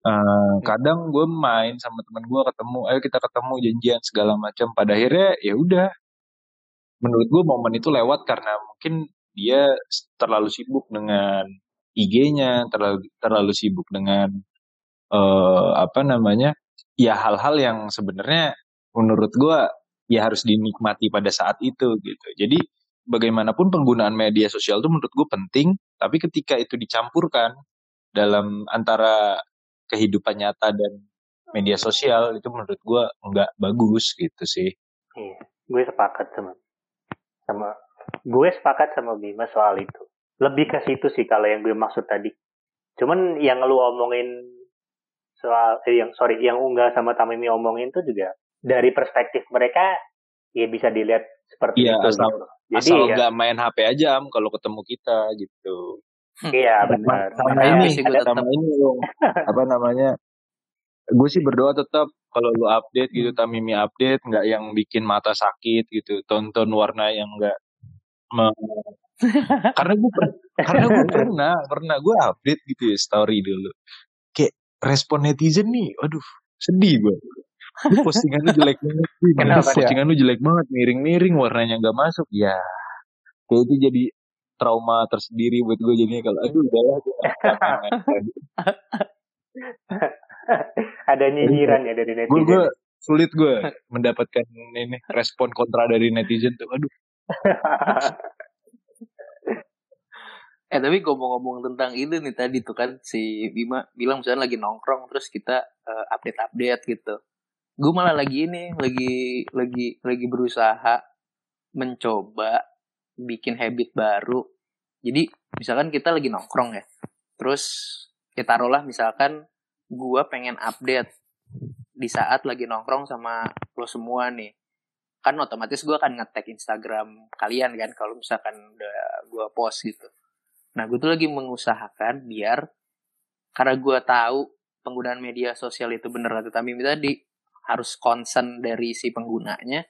Speaker 3: Uh, kadang gue main sama teman gue ketemu, ayo kita ketemu janjian segala macam. Pada akhirnya ya udah, menurut gue momen itu lewat karena mungkin dia terlalu sibuk dengan IG-nya terlalu terlalu sibuk dengan uh, apa namanya ya hal-hal yang sebenarnya menurut gue ya harus dinikmati pada saat itu gitu. Jadi bagaimanapun penggunaan media sosial itu menurut gue penting, tapi ketika itu dicampurkan dalam antara kehidupan nyata dan media sosial itu menurut gue nggak bagus gitu sih.
Speaker 1: Iya, gue sepakat sama sama gue sepakat sama Bima soal itu. Lebih ke situ sih kalau yang gue maksud tadi. Cuman yang lu omongin soal eh, yang sorry yang Unggal sama Tamimi omongin tuh juga dari perspektif mereka ya bisa dilihat seperti
Speaker 3: Iya,
Speaker 1: itu.
Speaker 3: asal
Speaker 1: gitu. Jadi
Speaker 3: asal
Speaker 1: ya,
Speaker 3: nggak main HP aja am kalau ketemu kita gitu.
Speaker 1: iya benar.
Speaker 3: Sama
Speaker 4: Makanya
Speaker 3: ini,
Speaker 4: sih gue tetap
Speaker 3: sama ini dong. apa namanya? Gue sih berdoa tetap kalau lu update gitu, Tamimi update, nggak yang bikin mata sakit gitu, tonton warna yang nggak me- karena gue karena gue pernah pernah gue update gitu ya story dulu kayak respon netizen nih aduh sedih gue lu postingan lu jelek banget
Speaker 2: Kenapa ya?
Speaker 3: postingan lu jelek banget miring-miring warnanya nggak masuk ya kayak itu jadi trauma tersendiri buat gue jadinya kalau aduh udahlah.
Speaker 1: Ada nyinyiran ya dari
Speaker 3: gue
Speaker 1: netizen.
Speaker 3: gue sulit gue mendapatkan ini respon kontra dari netizen tuh aduh
Speaker 4: Eh tapi ngomong-ngomong tentang itu nih tadi tuh kan si Bima bilang misalnya lagi nongkrong terus kita eh, update-update gitu. Gue malah lagi ini lagi lagi lagi berusaha mencoba bikin habit baru. Jadi misalkan kita lagi nongkrong ya. Terus ya taruhlah misalkan gua pengen update di saat lagi nongkrong sama lo semua nih. Kan otomatis gua akan nge-tag Instagram kalian kan kalau misalkan udah gua post gitu. Nah, gue tuh lagi mengusahakan biar karena gue tahu penggunaan media sosial itu bener kata Tamim tadi harus concern dari si penggunanya.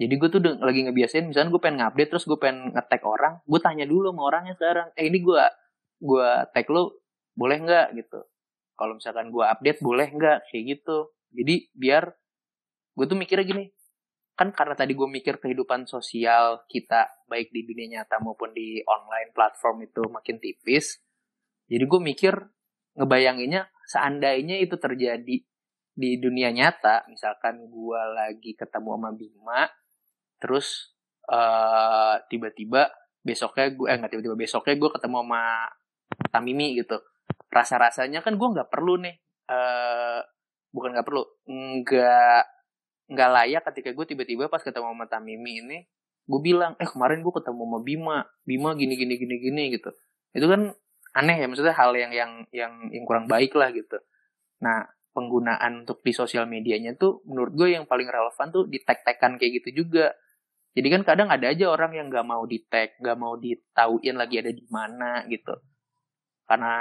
Speaker 4: Jadi gue tuh lagi ngebiasain, misalnya gue pengen ngupdate terus gue pengen nge-tag orang, gue tanya dulu sama orangnya sekarang, eh ini gue gue tag lo boleh nggak gitu. Kalau misalkan gue update boleh nggak kayak gitu. Jadi biar gue tuh mikirnya gini, kan karena tadi gue mikir kehidupan sosial kita baik di dunia nyata maupun di online platform itu makin tipis jadi gue mikir ngebayanginnya seandainya itu terjadi di dunia nyata misalkan gue lagi ketemu sama Bima terus eh, tiba-tiba besoknya gue eh nggak tiba-tiba besoknya gue ketemu sama Tamimi gitu. Rasa-rasanya kan gue nggak perlu nih eh bukan nggak perlu nggak nggak layak ketika gue tiba-tiba pas ketemu sama Tamimi ini gue bilang eh kemarin gue ketemu sama Bima. Bima gini gini gini gini gitu. Itu kan aneh ya maksudnya hal yang yang yang yang kurang baik lah gitu. Nah penggunaan untuk di sosial medianya tuh menurut gue yang paling relevan tuh di tag-tagan kayak gitu juga. Jadi kan kadang ada aja orang yang nggak mau di tag nggak mau ditauin lagi ada di mana gitu. Karena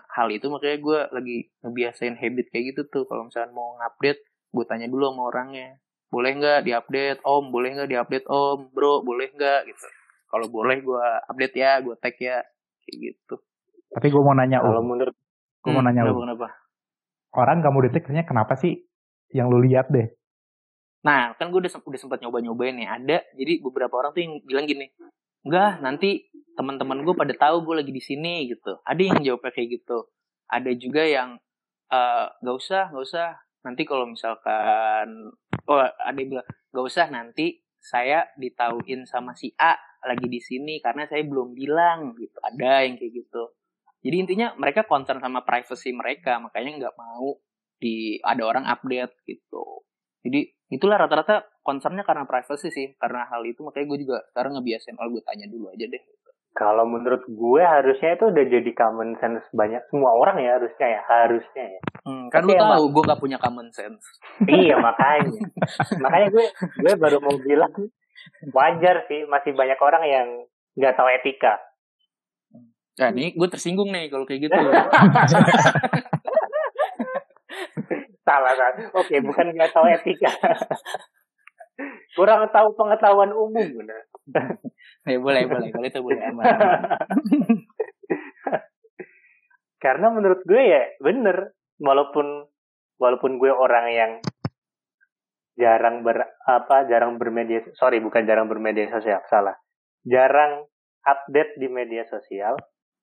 Speaker 4: hal itu makanya gue lagi ngebiasain habit kayak gitu tuh kalau misalnya mau ngupdate gue tanya dulu sama orangnya boleh nggak diupdate om? Boleh nggak diupdate om? Bro boleh nggak? Gitu. Kalau boleh gue update ya gue tag ya. Kayak gitu.
Speaker 2: Tapi gue mau nanya,
Speaker 1: Kalau menurut
Speaker 2: Gue mau nanya,
Speaker 4: kenapa, kenapa?
Speaker 2: Orang gak mau detek ternyata kenapa sih? Yang lu lihat deh.
Speaker 4: nah kan gue udah udah sempat nyoba nyobain nih. Ada jadi beberapa orang tuh yang bilang gini enggak nanti teman-teman gue pada tahu gue lagi di sini gitu. Ada yang jawabnya kayak gitu. Ada juga yang eh, nggak usah nggak usah nanti kalau misalkan oh ada yang bilang nggak usah nanti saya ditauin sama si A lagi di sini karena saya belum bilang gitu. Ada yang kayak gitu. Jadi intinya mereka concern sama privacy mereka makanya nggak mau di ada orang update gitu. Jadi itulah rata-rata concernnya karena privacy sih karena hal itu. Makanya gue juga sekarang ngebiasain oh gue tanya dulu aja deh
Speaker 1: kalau menurut gue harusnya itu udah jadi common sense banyak semua orang ya harusnya ya harusnya ya.
Speaker 4: Hmm, kan
Speaker 1: Tapi
Speaker 4: lu tahu gue gak punya common sense.
Speaker 1: Iya makanya. Makanya gue gue baru mau bilang wajar sih masih banyak orang yang nggak tahu etika.
Speaker 4: Nah ini gue tersinggung nih kalau kayak gitu.
Speaker 1: Salah kan oke bukan nggak tahu etika. Kurang tahu pengetahuan umum bener
Speaker 4: ya boleh boleh. Kalau itu boleh aman.
Speaker 1: Karena menurut gue ya bener. Walaupun walaupun gue orang yang jarang ber apa jarang bermedia sorry bukan jarang bermedia sosial salah. Jarang update di media sosial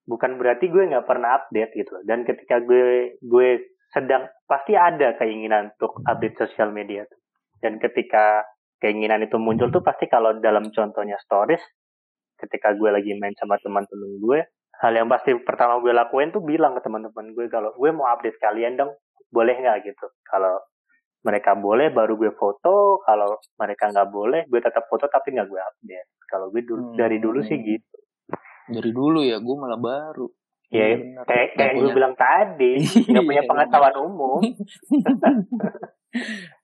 Speaker 1: bukan berarti gue nggak pernah update gitu dan ketika gue gue sedang pasti ada keinginan untuk update sosial media. Dan ketika keinginan itu muncul tuh pasti kalau dalam contohnya stories, ketika gue lagi main sama teman-teman gue, hal yang pasti pertama gue lakuin tuh bilang ke teman-teman gue kalau gue mau update kalian dong, boleh nggak gitu. Kalau mereka boleh baru gue foto, kalau mereka nggak boleh gue tetap foto tapi nggak gue update. Kalau gue dulu,
Speaker 4: Hmm.
Speaker 1: dari dulu sih gitu.
Speaker 4: Dari dulu ya, gue malah baru.
Speaker 1: Ya
Speaker 4: Iya,
Speaker 1: kayak kayak gue bilang tadi, nggak punya
Speaker 4: Iya,
Speaker 1: pengetahuan umum.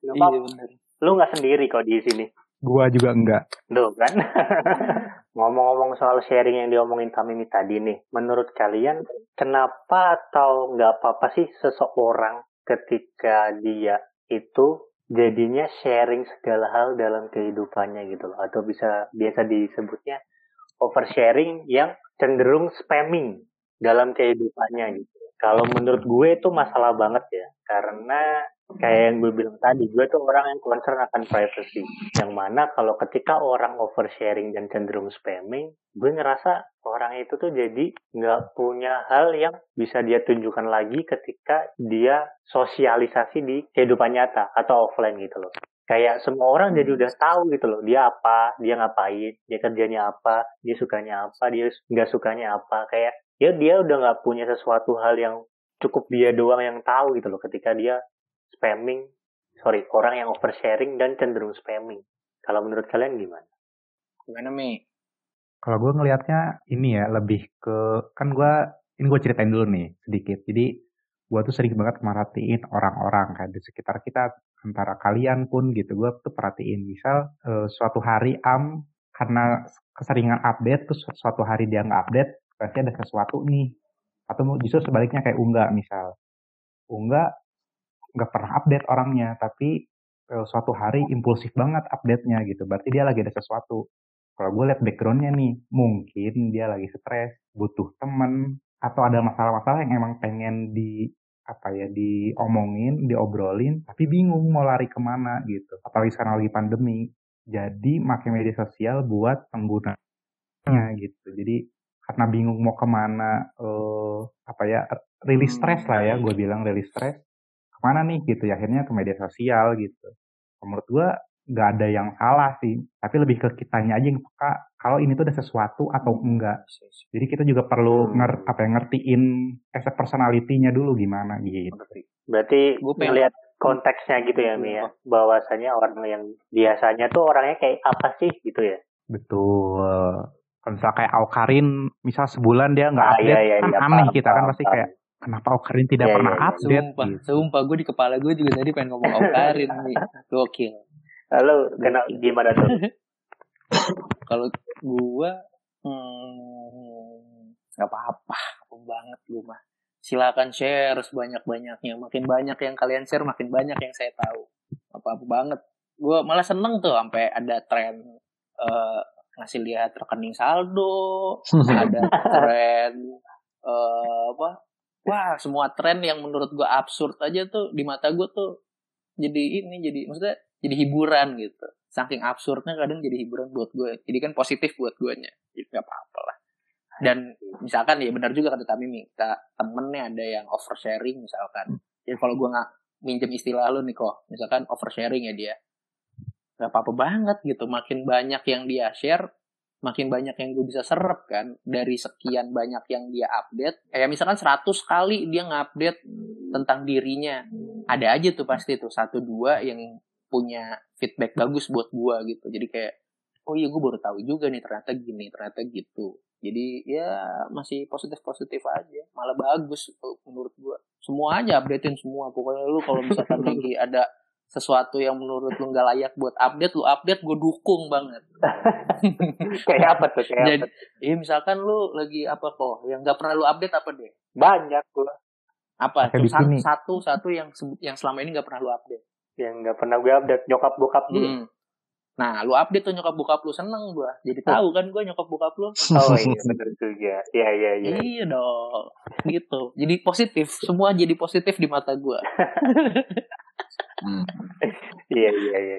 Speaker 1: Nggak
Speaker 4: Iya.
Speaker 1: Lu nggak sendiri kok di sini.
Speaker 2: Gua juga enggak.
Speaker 1: Duh kan. Ngomong-ngomong soal sharing yang diomongin Tamimi tadi nih, menurut kalian kenapa atau nggak apa-apa sih seseorang ketika dia itu jadinya sharing segala hal dalam kehidupannya gitu loh atau bisa biasa disebutnya oversharing yang cenderung spamming dalam kehidupannya gitu. Kalau menurut gue itu masalah banget ya karena kayak yang gue bilang tadi, gue tuh orang yang concern akan privacy. Yang mana kalau ketika orang oversharing dan cenderung spamming, gue ngerasa orang itu tuh jadi nggak punya hal yang bisa dia tunjukkan lagi ketika dia sosialisasi di kehidupan nyata atau offline gitu loh. Kayak semua orang jadi udah tahu gitu loh, dia apa, dia ngapain, dia kerjanya apa, dia sukanya apa, dia nggak sukanya apa. Kayak ya dia udah nggak punya sesuatu hal yang cukup dia doang yang tahu gitu loh ketika dia spamming, sorry, orang yang oversharing dan cenderung spamming. Kalau menurut kalian gimana?
Speaker 4: Gimana Mi?
Speaker 2: Kalau gue ngelihatnya ini ya lebih ke kan gue ini gue ceritain dulu nih sedikit. Jadi gue tuh sering banget merhatiin orang-orang kayak di sekitar kita antara kalian pun gitu. Gue tuh perhatiin misal eh, suatu hari am karena keseringan update terus suatu hari dia nggak update berarti ada sesuatu nih. Atau justru sebaliknya kayak Ungga misal. Ungga nggak pernah update orangnya tapi eh, suatu hari impulsif banget update-nya gitu. Berarti dia lagi ada sesuatu kalau gue lihat backgroundnya nih mungkin dia lagi stres butuh temen atau ada masalah-masalah yang emang pengen di apa ya diomongin diobrolin tapi bingung mau lari ke mana gitu apalagi sekarang lagi pandemi jadi pakai media sosial buat penggunanya gitu jadi karena bingung mau ke mana eh, apa ya rilis
Speaker 4: Hmm.
Speaker 2: stres lah ya gue bilang rilis stres ke mana nih gitu ya akhirnya ke media sosial gitu menurut gue nggak ada yang salah sih tapi lebih ke kitanya aja yang peka kalau ini tuh ada sesuatu atau enggak jadi kita juga perlu
Speaker 1: Hmm.
Speaker 2: nger apa ya ngertiin as a personality-nya dulu gimana gitu
Speaker 1: Berarti
Speaker 4: Gue pengen-
Speaker 1: ngelihat konteksnya gitu ya, Mi ya. Bahwasanya orang yang biasanya tuh orangnya kayak apa sih gitu ya.
Speaker 2: betul kalau misal kayak Aukarin misal sebulan dia nggak
Speaker 1: Ah,
Speaker 2: update
Speaker 1: iya, iya,
Speaker 2: kan
Speaker 1: iya,
Speaker 2: aneh
Speaker 1: paham,
Speaker 2: kita kan
Speaker 1: paham,
Speaker 2: pasti
Speaker 1: paham.
Speaker 2: kayak kenapa Aukarin tidak
Speaker 1: Iya,
Speaker 2: pernah
Speaker 1: iya, iya.
Speaker 2: update
Speaker 4: Sumpah,
Speaker 2: gitu.
Speaker 4: sumpah gue di kepala gue juga tadi pengen ngomong Aukarin nih. Gokil.
Speaker 1: Lalu kena gimana tuh?
Speaker 4: Kalau gue hmm, nggak apa-apa, apa banget gue mah. Silakan share sebanyak-banyaknya. Makin banyak yang kalian share, makin banyak yang saya tahu. Apa-apa banget. Gue malah seneng tuh sampai ada tren eh, ngasih lihat rekening saldo, ada tren eh, apa wah semua tren yang menurut gue absurd aja tuh di mata gue tuh jadi ini jadi maksudnya jadi hiburan gitu. Saking absurdnya kadang jadi hiburan buat gue jadi kan positif buat gue nya jadi nggak apa-apa lah. Dan misalkan ya benar juga kata Tamimi kita temennya ada yang oversharing misalkan. Jadi kalau gue nggak minjem istilah lu nih kok misalkan oversharing ya dia. Nggak apa-apa banget gitu. Makin banyak yang dia share makin banyak yang gue bisa serap kan dari sekian banyak yang dia update kayak misalkan 100 kali dia ngupdate tentang dirinya. Ada aja tuh pasti tuh satu dua yang punya feedback bagus buat gua gitu. Jadi kayak oh iya gue baru tahu juga nih ternyata gini ternyata gitu. Jadi ya masih positif positif aja malah bagus menurut gua. Semua aja updatein semua pokoknya lu kalau misalkan lagi ada sesuatu yang menurut lu nggak layak buat update lu update gue dukung banget
Speaker 1: kayak apa tuh? Kayak
Speaker 4: Jadi,
Speaker 1: apa?
Speaker 4: iya misalkan lu lagi apa kok yang nggak pernah lu update apa deh
Speaker 1: Banyak gua
Speaker 4: apa
Speaker 2: Kayak
Speaker 4: tuh sa-
Speaker 2: bikini.
Speaker 4: satu satu yang sebut- yang selama ini nggak pernah lu update
Speaker 1: yang nggak pernah gue update nyokap bokap gue.
Speaker 4: Hmm. Nah, lu update tuh nyokap bokap lu seneng gua. Jadi tahu kan gua nyokap bokap lu.
Speaker 1: Oh iya benar juga. Iya iya iya.
Speaker 4: Iya dong. Gitu. Jadi positif. Semua jadi positif di mata gua.
Speaker 3: Hmm.
Speaker 1: Iya iya iya.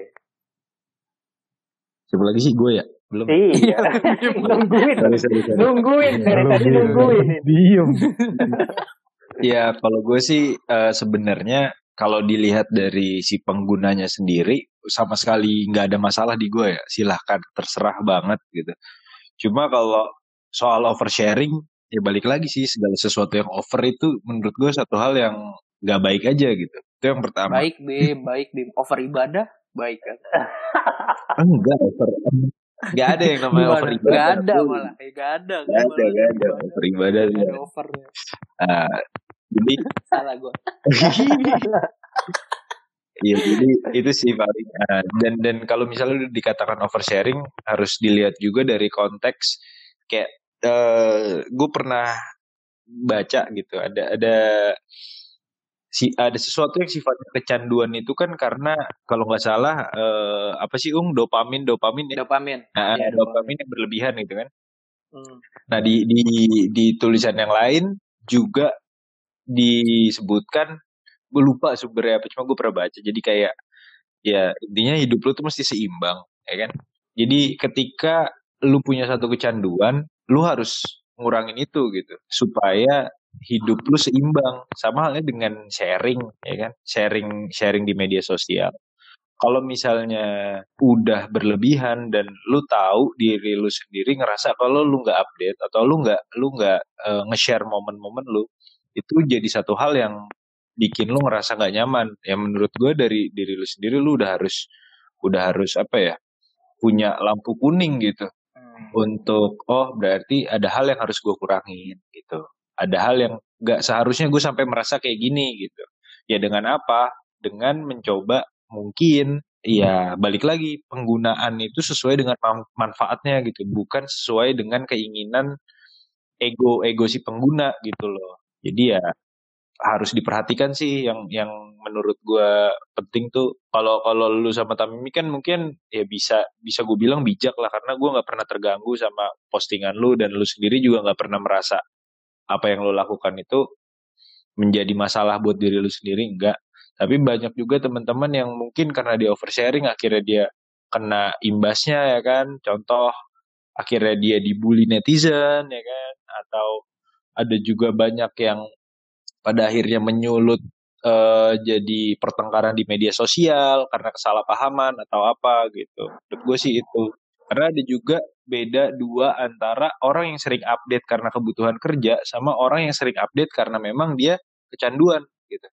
Speaker 3: Siapa lagi sih gue ya? Belum.
Speaker 1: Iya. nungguin.
Speaker 3: Sorry, sorry.
Speaker 1: Nungguin dari tadi nungguin.
Speaker 2: Diem.
Speaker 3: Ya kalau gue sih uh, sebenarnya kalau dilihat dari si penggunanya sendiri sama sekali nggak ada masalah di gue ya silahkan terserah banget gitu. Cuma kalau soal oversharing ya balik lagi sih segala sesuatu yang over itu menurut gue satu hal yang nggak baik aja gitu. Itu yang pertama.
Speaker 4: Baik Bim, baik Bim. Over ibadah baik kan?
Speaker 3: Enggak over. Gak ada yang namanya over ibadah.
Speaker 4: Gak ada malah. Gak ada.
Speaker 3: Gak ada, gak ada. Over ibadah. Gak
Speaker 4: ada over.
Speaker 3: Uh, jadi
Speaker 4: salah gue.
Speaker 3: Iya, jadi itu sih paling. Nah, dan dan kalau misalnya dikatakan oversharing harus dilihat juga dari konteks kayak uh, eh, gue pernah baca gitu ada ada si ada sesuatu yang sifatnya kecanduan itu kan karena kalau nggak salah uh, apa sih ung? Dopamin dopamin
Speaker 4: ya? Dopamin.
Speaker 3: Nah, ya, dopamin. yang berlebihan gitu kan. Hmm. nah di di di tulisan yang lain juga disebutkan gue lupa sumbernya apa cuma gue pernah baca. Jadi kayak ya intinya hidup lu tuh mesti seimbang ya kan? Jadi ketika lu punya satu kecanduan lu harus ngurangin itu gitu. Supaya hidup lu seimbang sama halnya dengan sharing ya kan? Sharing sharing di media sosial. Kalau misalnya udah berlebihan dan lu tahu diri lu sendiri ngerasa kalau lu nggak update atau lu nggak lu nggak uh, nge-share momen-momen lu itu jadi satu hal yang bikin lu ngerasa nggak nyaman. Ya menurut gue dari diri lu sendiri lu udah harus udah harus apa ya punya lampu kuning gitu. Hmm. untuk oh berarti ada hal yang harus gue kurangin gitu. Ada hal yang nggak seharusnya gue sampai merasa kayak gini gitu. Ya dengan apa? Dengan mencoba mungkin ya balik lagi penggunaan itu sesuai dengan manfaatnya gitu. Bukan sesuai dengan keinginan ego ego si pengguna gitu loh. Jadi ya harus diperhatikan sih yang yang menurut gue penting tuh. Kalau kalau lu sama Tamimi kan mungkin ya bisa bisa gue bilang bijak lah karena gue nggak pernah terganggu sama postingan lu dan lu sendiri juga nggak pernah merasa apa yang lu lakukan itu menjadi masalah buat diri lu sendiri enggak tapi banyak juga teman-teman yang mungkin karena dia oversharing akhirnya dia kena imbasnya ya kan. Contoh akhirnya dia dibully netizen ya kan. Atau ada juga banyak yang pada akhirnya menyulut uh, jadi pertengkaran di media sosial karena kesalahpahaman atau apa gitu. Menurut gue sih itu. Karena ada juga beda dua antara orang yang sering update karena kebutuhan kerja sama orang yang sering update karena memang dia kecanduan gitu.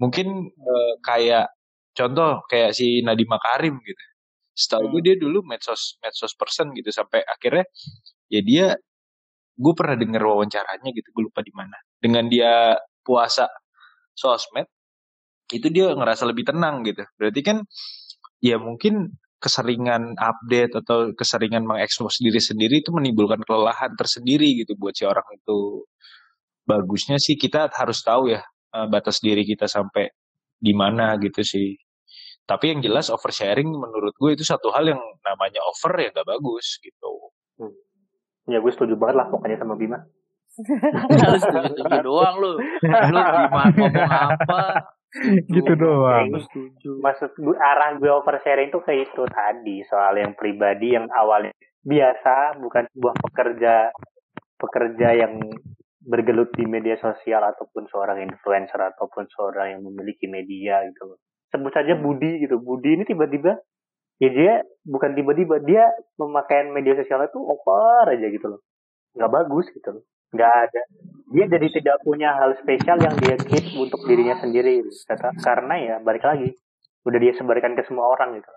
Speaker 3: Mungkin uh, kayak contoh kayak si Nadiem Makarim gitu. Setahu gue hmm. dia dulu medsos medsos person gitu sampai akhirnya ya dia gue pernah denger wawancaranya gitu gue lupa di mana dengan dia puasa sosmed itu dia ngerasa lebih tenang gitu berarti kan ya mungkin keseringan update atau keseringan mengekspos diri sendiri itu menimbulkan kelelahan tersendiri gitu buat si orang itu bagusnya sih kita harus tahu ya eh, batas diri kita sampai di mana gitu sih tapi yang jelas oversharing menurut gue itu satu hal yang namanya over ya gak bagus gitu hmm.
Speaker 1: Ya gue setuju banget lah pokoknya sama Bima.
Speaker 4: Lu setuju doang lu. Lu Bima ngomong apa?
Speaker 2: gitu doang.
Speaker 1: setuju. Maksud gue arah gue oversharing tuh kayak itu tadi soal yang pribadi yang awalnya biasa bukan sebuah pekerja pekerja yang bergelut di media sosial ataupun seorang influencer ataupun seorang yang memiliki media gitu loh. Sebut saja Budi gitu. Budi ini tiba-tiba ya dia bukan tiba-tiba dia pemakaian media sosialnya tuh over aja gitu loh nggak bagus gitu loh nggak ada dia jadi tidak punya hal spesial yang dia keep untuk dirinya sendiri gitu. karena ya balik lagi udah dia sebarkan ke semua orang gitu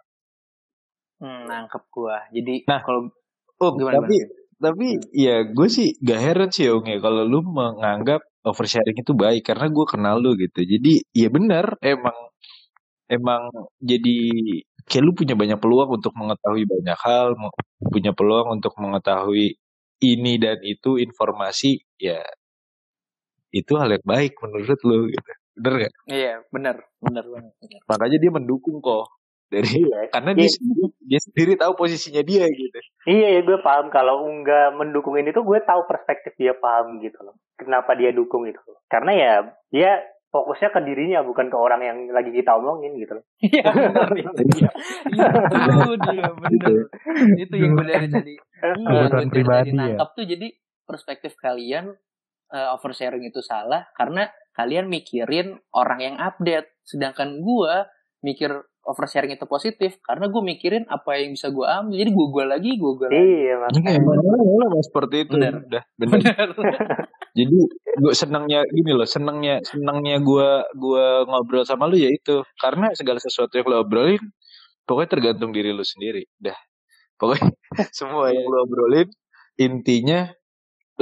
Speaker 4: hmm, nangkep gua jadi
Speaker 3: nah kalau oh gimana tapi gimana? tapi ya gue sih gak heran sih Ong ya kalau lu menganggap oversharing itu baik karena gue kenal lu gitu jadi ya benar emang emang jadi kayak lu punya banyak peluang untuk mengetahui banyak hal, punya peluang untuk mengetahui ini dan itu informasi, ya itu hal yang baik menurut lu gitu. Bener gak?
Speaker 4: Iya, bener, bener banget.
Speaker 3: Makanya dia mendukung kok dari iya. karena iya. dia sendiri, dia sendiri tahu posisinya dia gitu.
Speaker 1: Iya ya gue paham kalau enggak mendukung ini tuh gue tahu perspektif dia paham gitu loh. Kenapa dia dukung itu? Karena ya dia fokusnya ke dirinya bukan ke orang yang lagi kita omongin gitu loh. Iya benar itu. Iya.
Speaker 4: itu dia benar. Itu yang benar jadi.
Speaker 2: Kebutuhan pribadi ya.
Speaker 4: tuh jadi perspektif kalian eh, oversharing itu salah karena kalian mikirin orang yang update sedangkan gua mikir oversharing itu positif karena gue mikirin apa yang bisa gue ambil jadi gue gue lagi gue gue lagi
Speaker 1: Iya, makanya.
Speaker 3: Emang seperti itu.
Speaker 4: Bener.
Speaker 3: Udah, bener. Jadi gue senangnya gini loh, senangnya senangnya gue gua ngobrol sama lu ya itu karena segala sesuatu yang lo obrolin pokoknya tergantung diri lu sendiri. Dah, pokoknya semua yang lo obrolin intinya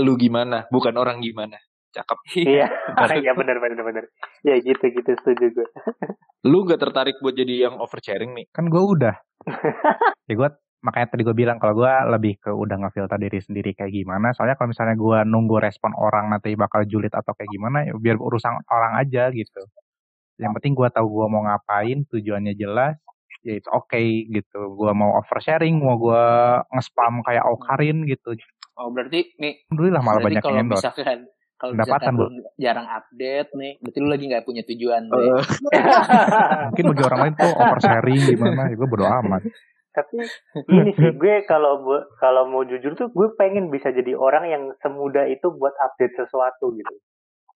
Speaker 3: lu gimana, bukan orang gimana. Cakep.
Speaker 1: Iya, iya benar benar benar. Ya gitu gitu setuju gue.
Speaker 3: Lu gak tertarik buat jadi yang oversharing nih?
Speaker 2: Kan gue udah. ya gue makanya tadi gue bilang kalau gue lebih ke udah ngefilter diri sendiri kayak gimana. Soalnya kalau misalnya gue nunggu respon orang nanti bakal julid atau kayak gimana, ya biar urusan orang aja gitu. Yang penting gue tahu gue mau ngapain, tujuannya jelas, ya itu oke gitu. Gue mau oversharing, mau gue nge-spam kayak Aukarin gitu.
Speaker 4: oh berarti nih
Speaker 2: Alhamdulillah malah banyak
Speaker 4: kalau
Speaker 2: yang endorse.
Speaker 4: misalkan kalau
Speaker 2: Pendapatan,
Speaker 4: lu jarang update nih berarti lu lagi nggak punya tujuan.
Speaker 3: Eh,
Speaker 2: Mungkin bagi orang lain tuh oversharing gimana, ya gue bodo amat.
Speaker 1: Tapi ini sih gue kalau kalau mau jujur tuh gue pengen bisa jadi orang yang semudah itu buat update sesuatu gitu.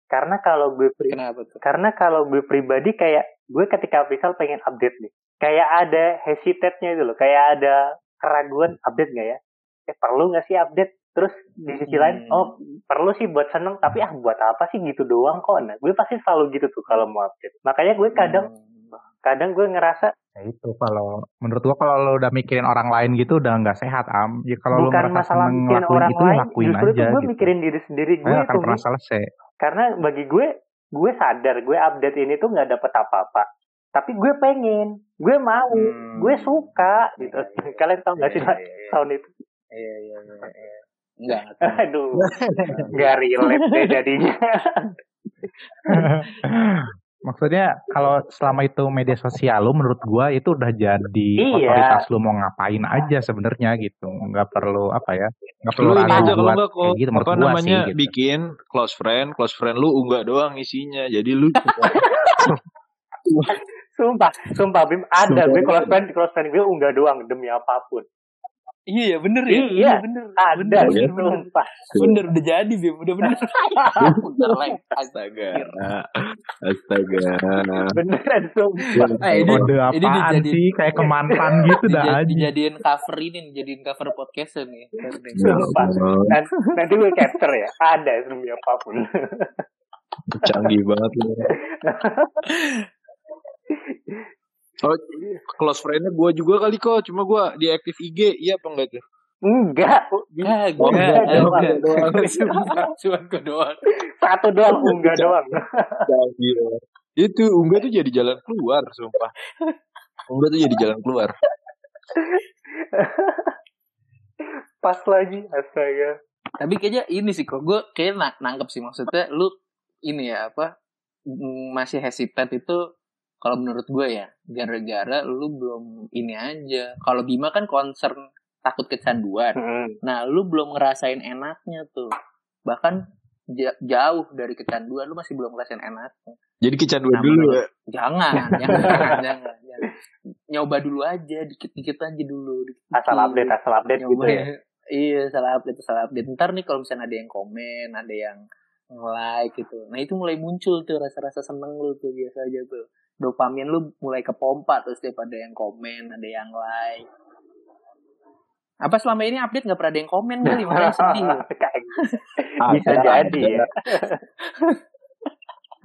Speaker 1: Karena kalau gue pri-
Speaker 4: kenapa tuh
Speaker 1: karena kalau gue pribadi kayak gue ketika misal pengen update nih, kayak ada hesitate-nya itu loh, kayak ada keraguan update nggak ya? Eh perlu nggak sih update? Terus di sisi lain,
Speaker 4: Hmm.
Speaker 1: oh perlu sih buat seneng, tapi ah buat apa sih gitu doang kok? Nah, gue pasti selalu gitu tuh kalau mau update. Makanya gue kadang
Speaker 4: Hmm.
Speaker 1: Kadang gue ngerasa
Speaker 2: Ya itu kalau menurut gua kalau lo udah mikirin orang lain gitu udah nggak sehat am. Ya kalau lo
Speaker 1: bukan
Speaker 2: merasa
Speaker 1: masalah mikirin
Speaker 2: ngelakuin
Speaker 1: orang
Speaker 2: itu ya
Speaker 1: lain,
Speaker 2: lakuin
Speaker 1: justru
Speaker 2: aja
Speaker 1: itu gue
Speaker 2: gitu.
Speaker 1: mikirin diri sendiri gue
Speaker 2: Nggak akan
Speaker 1: tuh
Speaker 2: pernah selesai.
Speaker 1: karena bagi gue gue sadar gue update ini tuh nggak dapet apa-apa tapi gue pengen gue mau
Speaker 4: Hmm.
Speaker 1: gue suka gitu
Speaker 4: Iya, iya.
Speaker 1: kalian tau gak sih
Speaker 4: Iya, iya, iya.
Speaker 1: tahun itu
Speaker 4: Iya iya iya. iya. Enggak. nggak tahu.
Speaker 1: aduh nggak relate deh jadinya
Speaker 2: Maksudnya kalau selama itu media sosial lo menurut gua itu udah jadi
Speaker 1: Iya.
Speaker 2: otoritas lo mau ngapain aja sebenarnya gitu. Nggak perlu apa ya? Nggak perlu
Speaker 3: lu aja kalau
Speaker 2: buat
Speaker 3: nggak kok
Speaker 2: gitu
Speaker 3: apa namanya
Speaker 2: sih gitu.
Speaker 3: bikin close friend, close friend lu unggah doang isinya. Jadi lu
Speaker 1: sumpah sumpah Bim ada gue close friend close friend gue unggah doang demi apa pun
Speaker 4: Iya bener ya.
Speaker 1: Iya.
Speaker 4: bener.
Speaker 1: ada
Speaker 4: Bener,
Speaker 1: gitu
Speaker 4: bener, bener.
Speaker 1: sumpah
Speaker 4: Bener udah jadi Bim, udah bener. Lagi.
Speaker 3: astaga. Astaga.
Speaker 1: beneran sumpah
Speaker 4: Eh, ini,
Speaker 2: Kode
Speaker 4: ini
Speaker 2: apaan
Speaker 4: dijadiin-
Speaker 2: sih kayak kemantan gitu dah aja.
Speaker 4: dijadiin cover ini, dijadiin cover podcast nih.
Speaker 1: Sumpah. nanti, nanti gue capture ya ada demi apa pun
Speaker 3: Canggih banget lu. Oh, close friend-nya gue juga kali kok. Cuma gue di aktif IG. Iya apa enggak tuh?
Speaker 1: enggak
Speaker 4: Kagak,
Speaker 3: Oh, enggak,
Speaker 4: enggak,
Speaker 3: doang,
Speaker 4: Cuma- Cuma gue doang.
Speaker 1: satu doang unggah doang
Speaker 3: banget. Itu unggah tuh jadi jalan keluar, sumpah. Unggah tuh jadi jalan keluar.
Speaker 1: pas lagi astaga
Speaker 4: Tapi kayaknya ini sih kok gue kayak na- nangkep sih maksudnya lu ini ya apa masih hesitant itu kalau menurut gue ya gara-gara lu belum ini aja. Kalau Bima kan concern takut kecanduan.
Speaker 1: Hmm.
Speaker 4: Nah, lu belum ngerasain enaknya tuh. Bahkan ja- jauh dari kecanduan lu masih belum ngerasain enaknya.
Speaker 3: Jadi kecanduan
Speaker 4: Nah,
Speaker 3: dulu ya.
Speaker 4: Jangan, jangan, jangan, jangan. Nyoba dulu aja, dikit-dikit aja dulu. Dikit
Speaker 1: asal update asal update gitu
Speaker 4: Nyoba
Speaker 1: ya
Speaker 4: Iya, salah update, salah update. Ntar nih kalau misalnya ada yang komen, ada yang like gitu. Nah itu mulai muncul tuh rasa-rasa seneng lu tuh biasa aja tuh. Dopamin lu mulai kepompa tuh setiap ada yang komen, ada yang like. Apa selama ini update nggak pernah ada yang komen kali, makanya sedih
Speaker 3: Ah,
Speaker 1: bisa jadi ya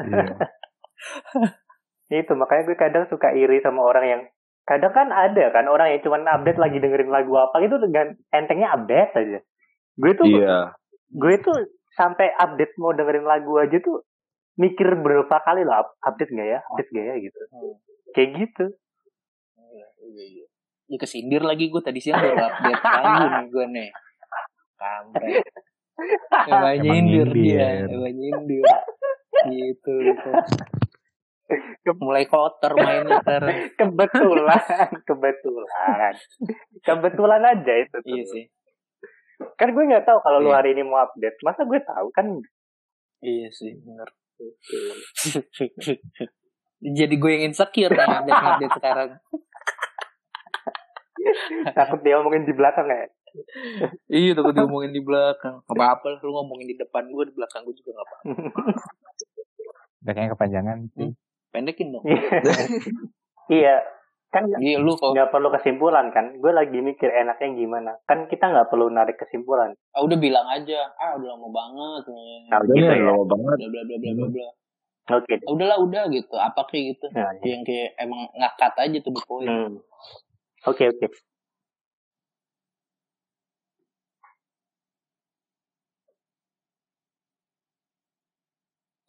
Speaker 2: Iya.
Speaker 1: itu makanya gue kadang suka iri sama orang yang kadang kan ada kan orang yang cuma update lagi dengerin lagu apa gitu dengan entengnya update aja gue tuh
Speaker 3: Iya.
Speaker 1: gue tuh sampai update mau dengerin lagu aja tuh mikir berapa kali lah up- update nggak ya update nggak ya gitu
Speaker 4: Hmm.
Speaker 1: kayak gitu
Speaker 4: Iya, iya, iya. Ya kesindir lagi gue tadi siang baru update lagu nih gue nih. Kampret. Emang nyindir dia, emang nyindir. Gitu, gitu. Mulai kotor mainnya sekarang.
Speaker 1: kebetulan kebetulan kebetulan aja itu tuh.
Speaker 4: Iya sih.
Speaker 1: kan gue nggak tahu kalau lu
Speaker 4: Iya.
Speaker 1: hari ini mau update masa gue tahu kan
Speaker 4: Iya sih, bener. Jadi gue yang insecure nih update-update sekarang.
Speaker 1: takut dia ngomongin di belakang ya?
Speaker 4: Iya takut diomongin di belakang. Apa apa lah lu ngomongin di depan gue di belakang gue juga gak apa
Speaker 2: Udah kayaknya kepanjangan sih.
Speaker 4: pendekin dong.
Speaker 1: Iya, kan
Speaker 4: iya lu kalau
Speaker 1: nggak perlu kesimpulan kan. Gue lagi mikir enaknya gimana. Kan kita nggak perlu narik kesimpulan.
Speaker 4: ah, udah bilang aja ah udah lama banget nih
Speaker 1: Nah,
Speaker 3: Udah
Speaker 1: gitu ya.
Speaker 3: lama banget.
Speaker 4: bla bla bla bla bla
Speaker 1: Oke.
Speaker 4: Ah, udahlah udah gitu apa kayak gitu
Speaker 1: Nah, iya.
Speaker 4: yang kayak emang ngakat aja tuh the point
Speaker 1: Hmm. Oke oke.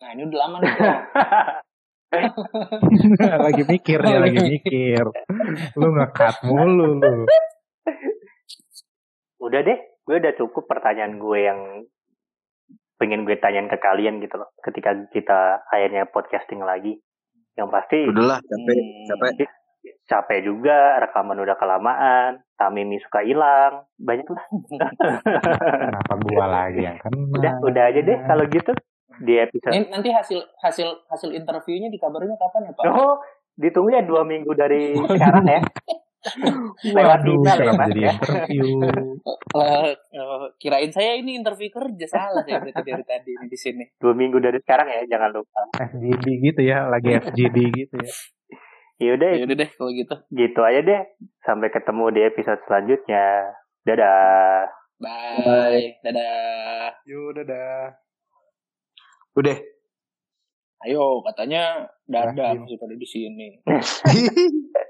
Speaker 4: nah ini udah lama nih.
Speaker 2: lagi mikir dia lagi mikir. Lu ngekat mulu lu.
Speaker 1: Udah deh, gue udah cukup pertanyaan gue yang pengen gue tanyain ke kalian gitu loh. Ketika kita akhirnya podcasting lagi. Yang pasti
Speaker 3: Udahlah, capek,
Speaker 4: Hmm.
Speaker 3: capek.
Speaker 1: capek juga, rekaman udah kelamaan, Tamimi suka hilang, banyak lah.
Speaker 2: Kenapa gua lagi yang kena?
Speaker 1: udah, udah aja deh kalau gitu di episode.
Speaker 4: Ini nanti hasil hasil hasil interviewnya dikabarinnya kapan ya pak
Speaker 1: Oh, ditunggu ya dua minggu dari sekarang ya. Lewat
Speaker 2: Waduh,
Speaker 1: email ya, Mas, ya.
Speaker 2: interview?
Speaker 4: Eh, eh, kirain saya ini interview kerja salah saya berarti dari tadi ini di sini
Speaker 1: Dua minggu dari sekarang ya, jangan lupa.
Speaker 2: FGD gitu ya, lagi FGD gitu ya.
Speaker 1: Yaudah,
Speaker 4: ya udah deh kalau gitu
Speaker 1: gitu aja deh. Sampai ketemu di episode selanjutnya. Dadah.
Speaker 4: bye dadah
Speaker 2: Yo, dadah.
Speaker 3: Udah.
Speaker 4: ayo katanya dadah masih pada di sini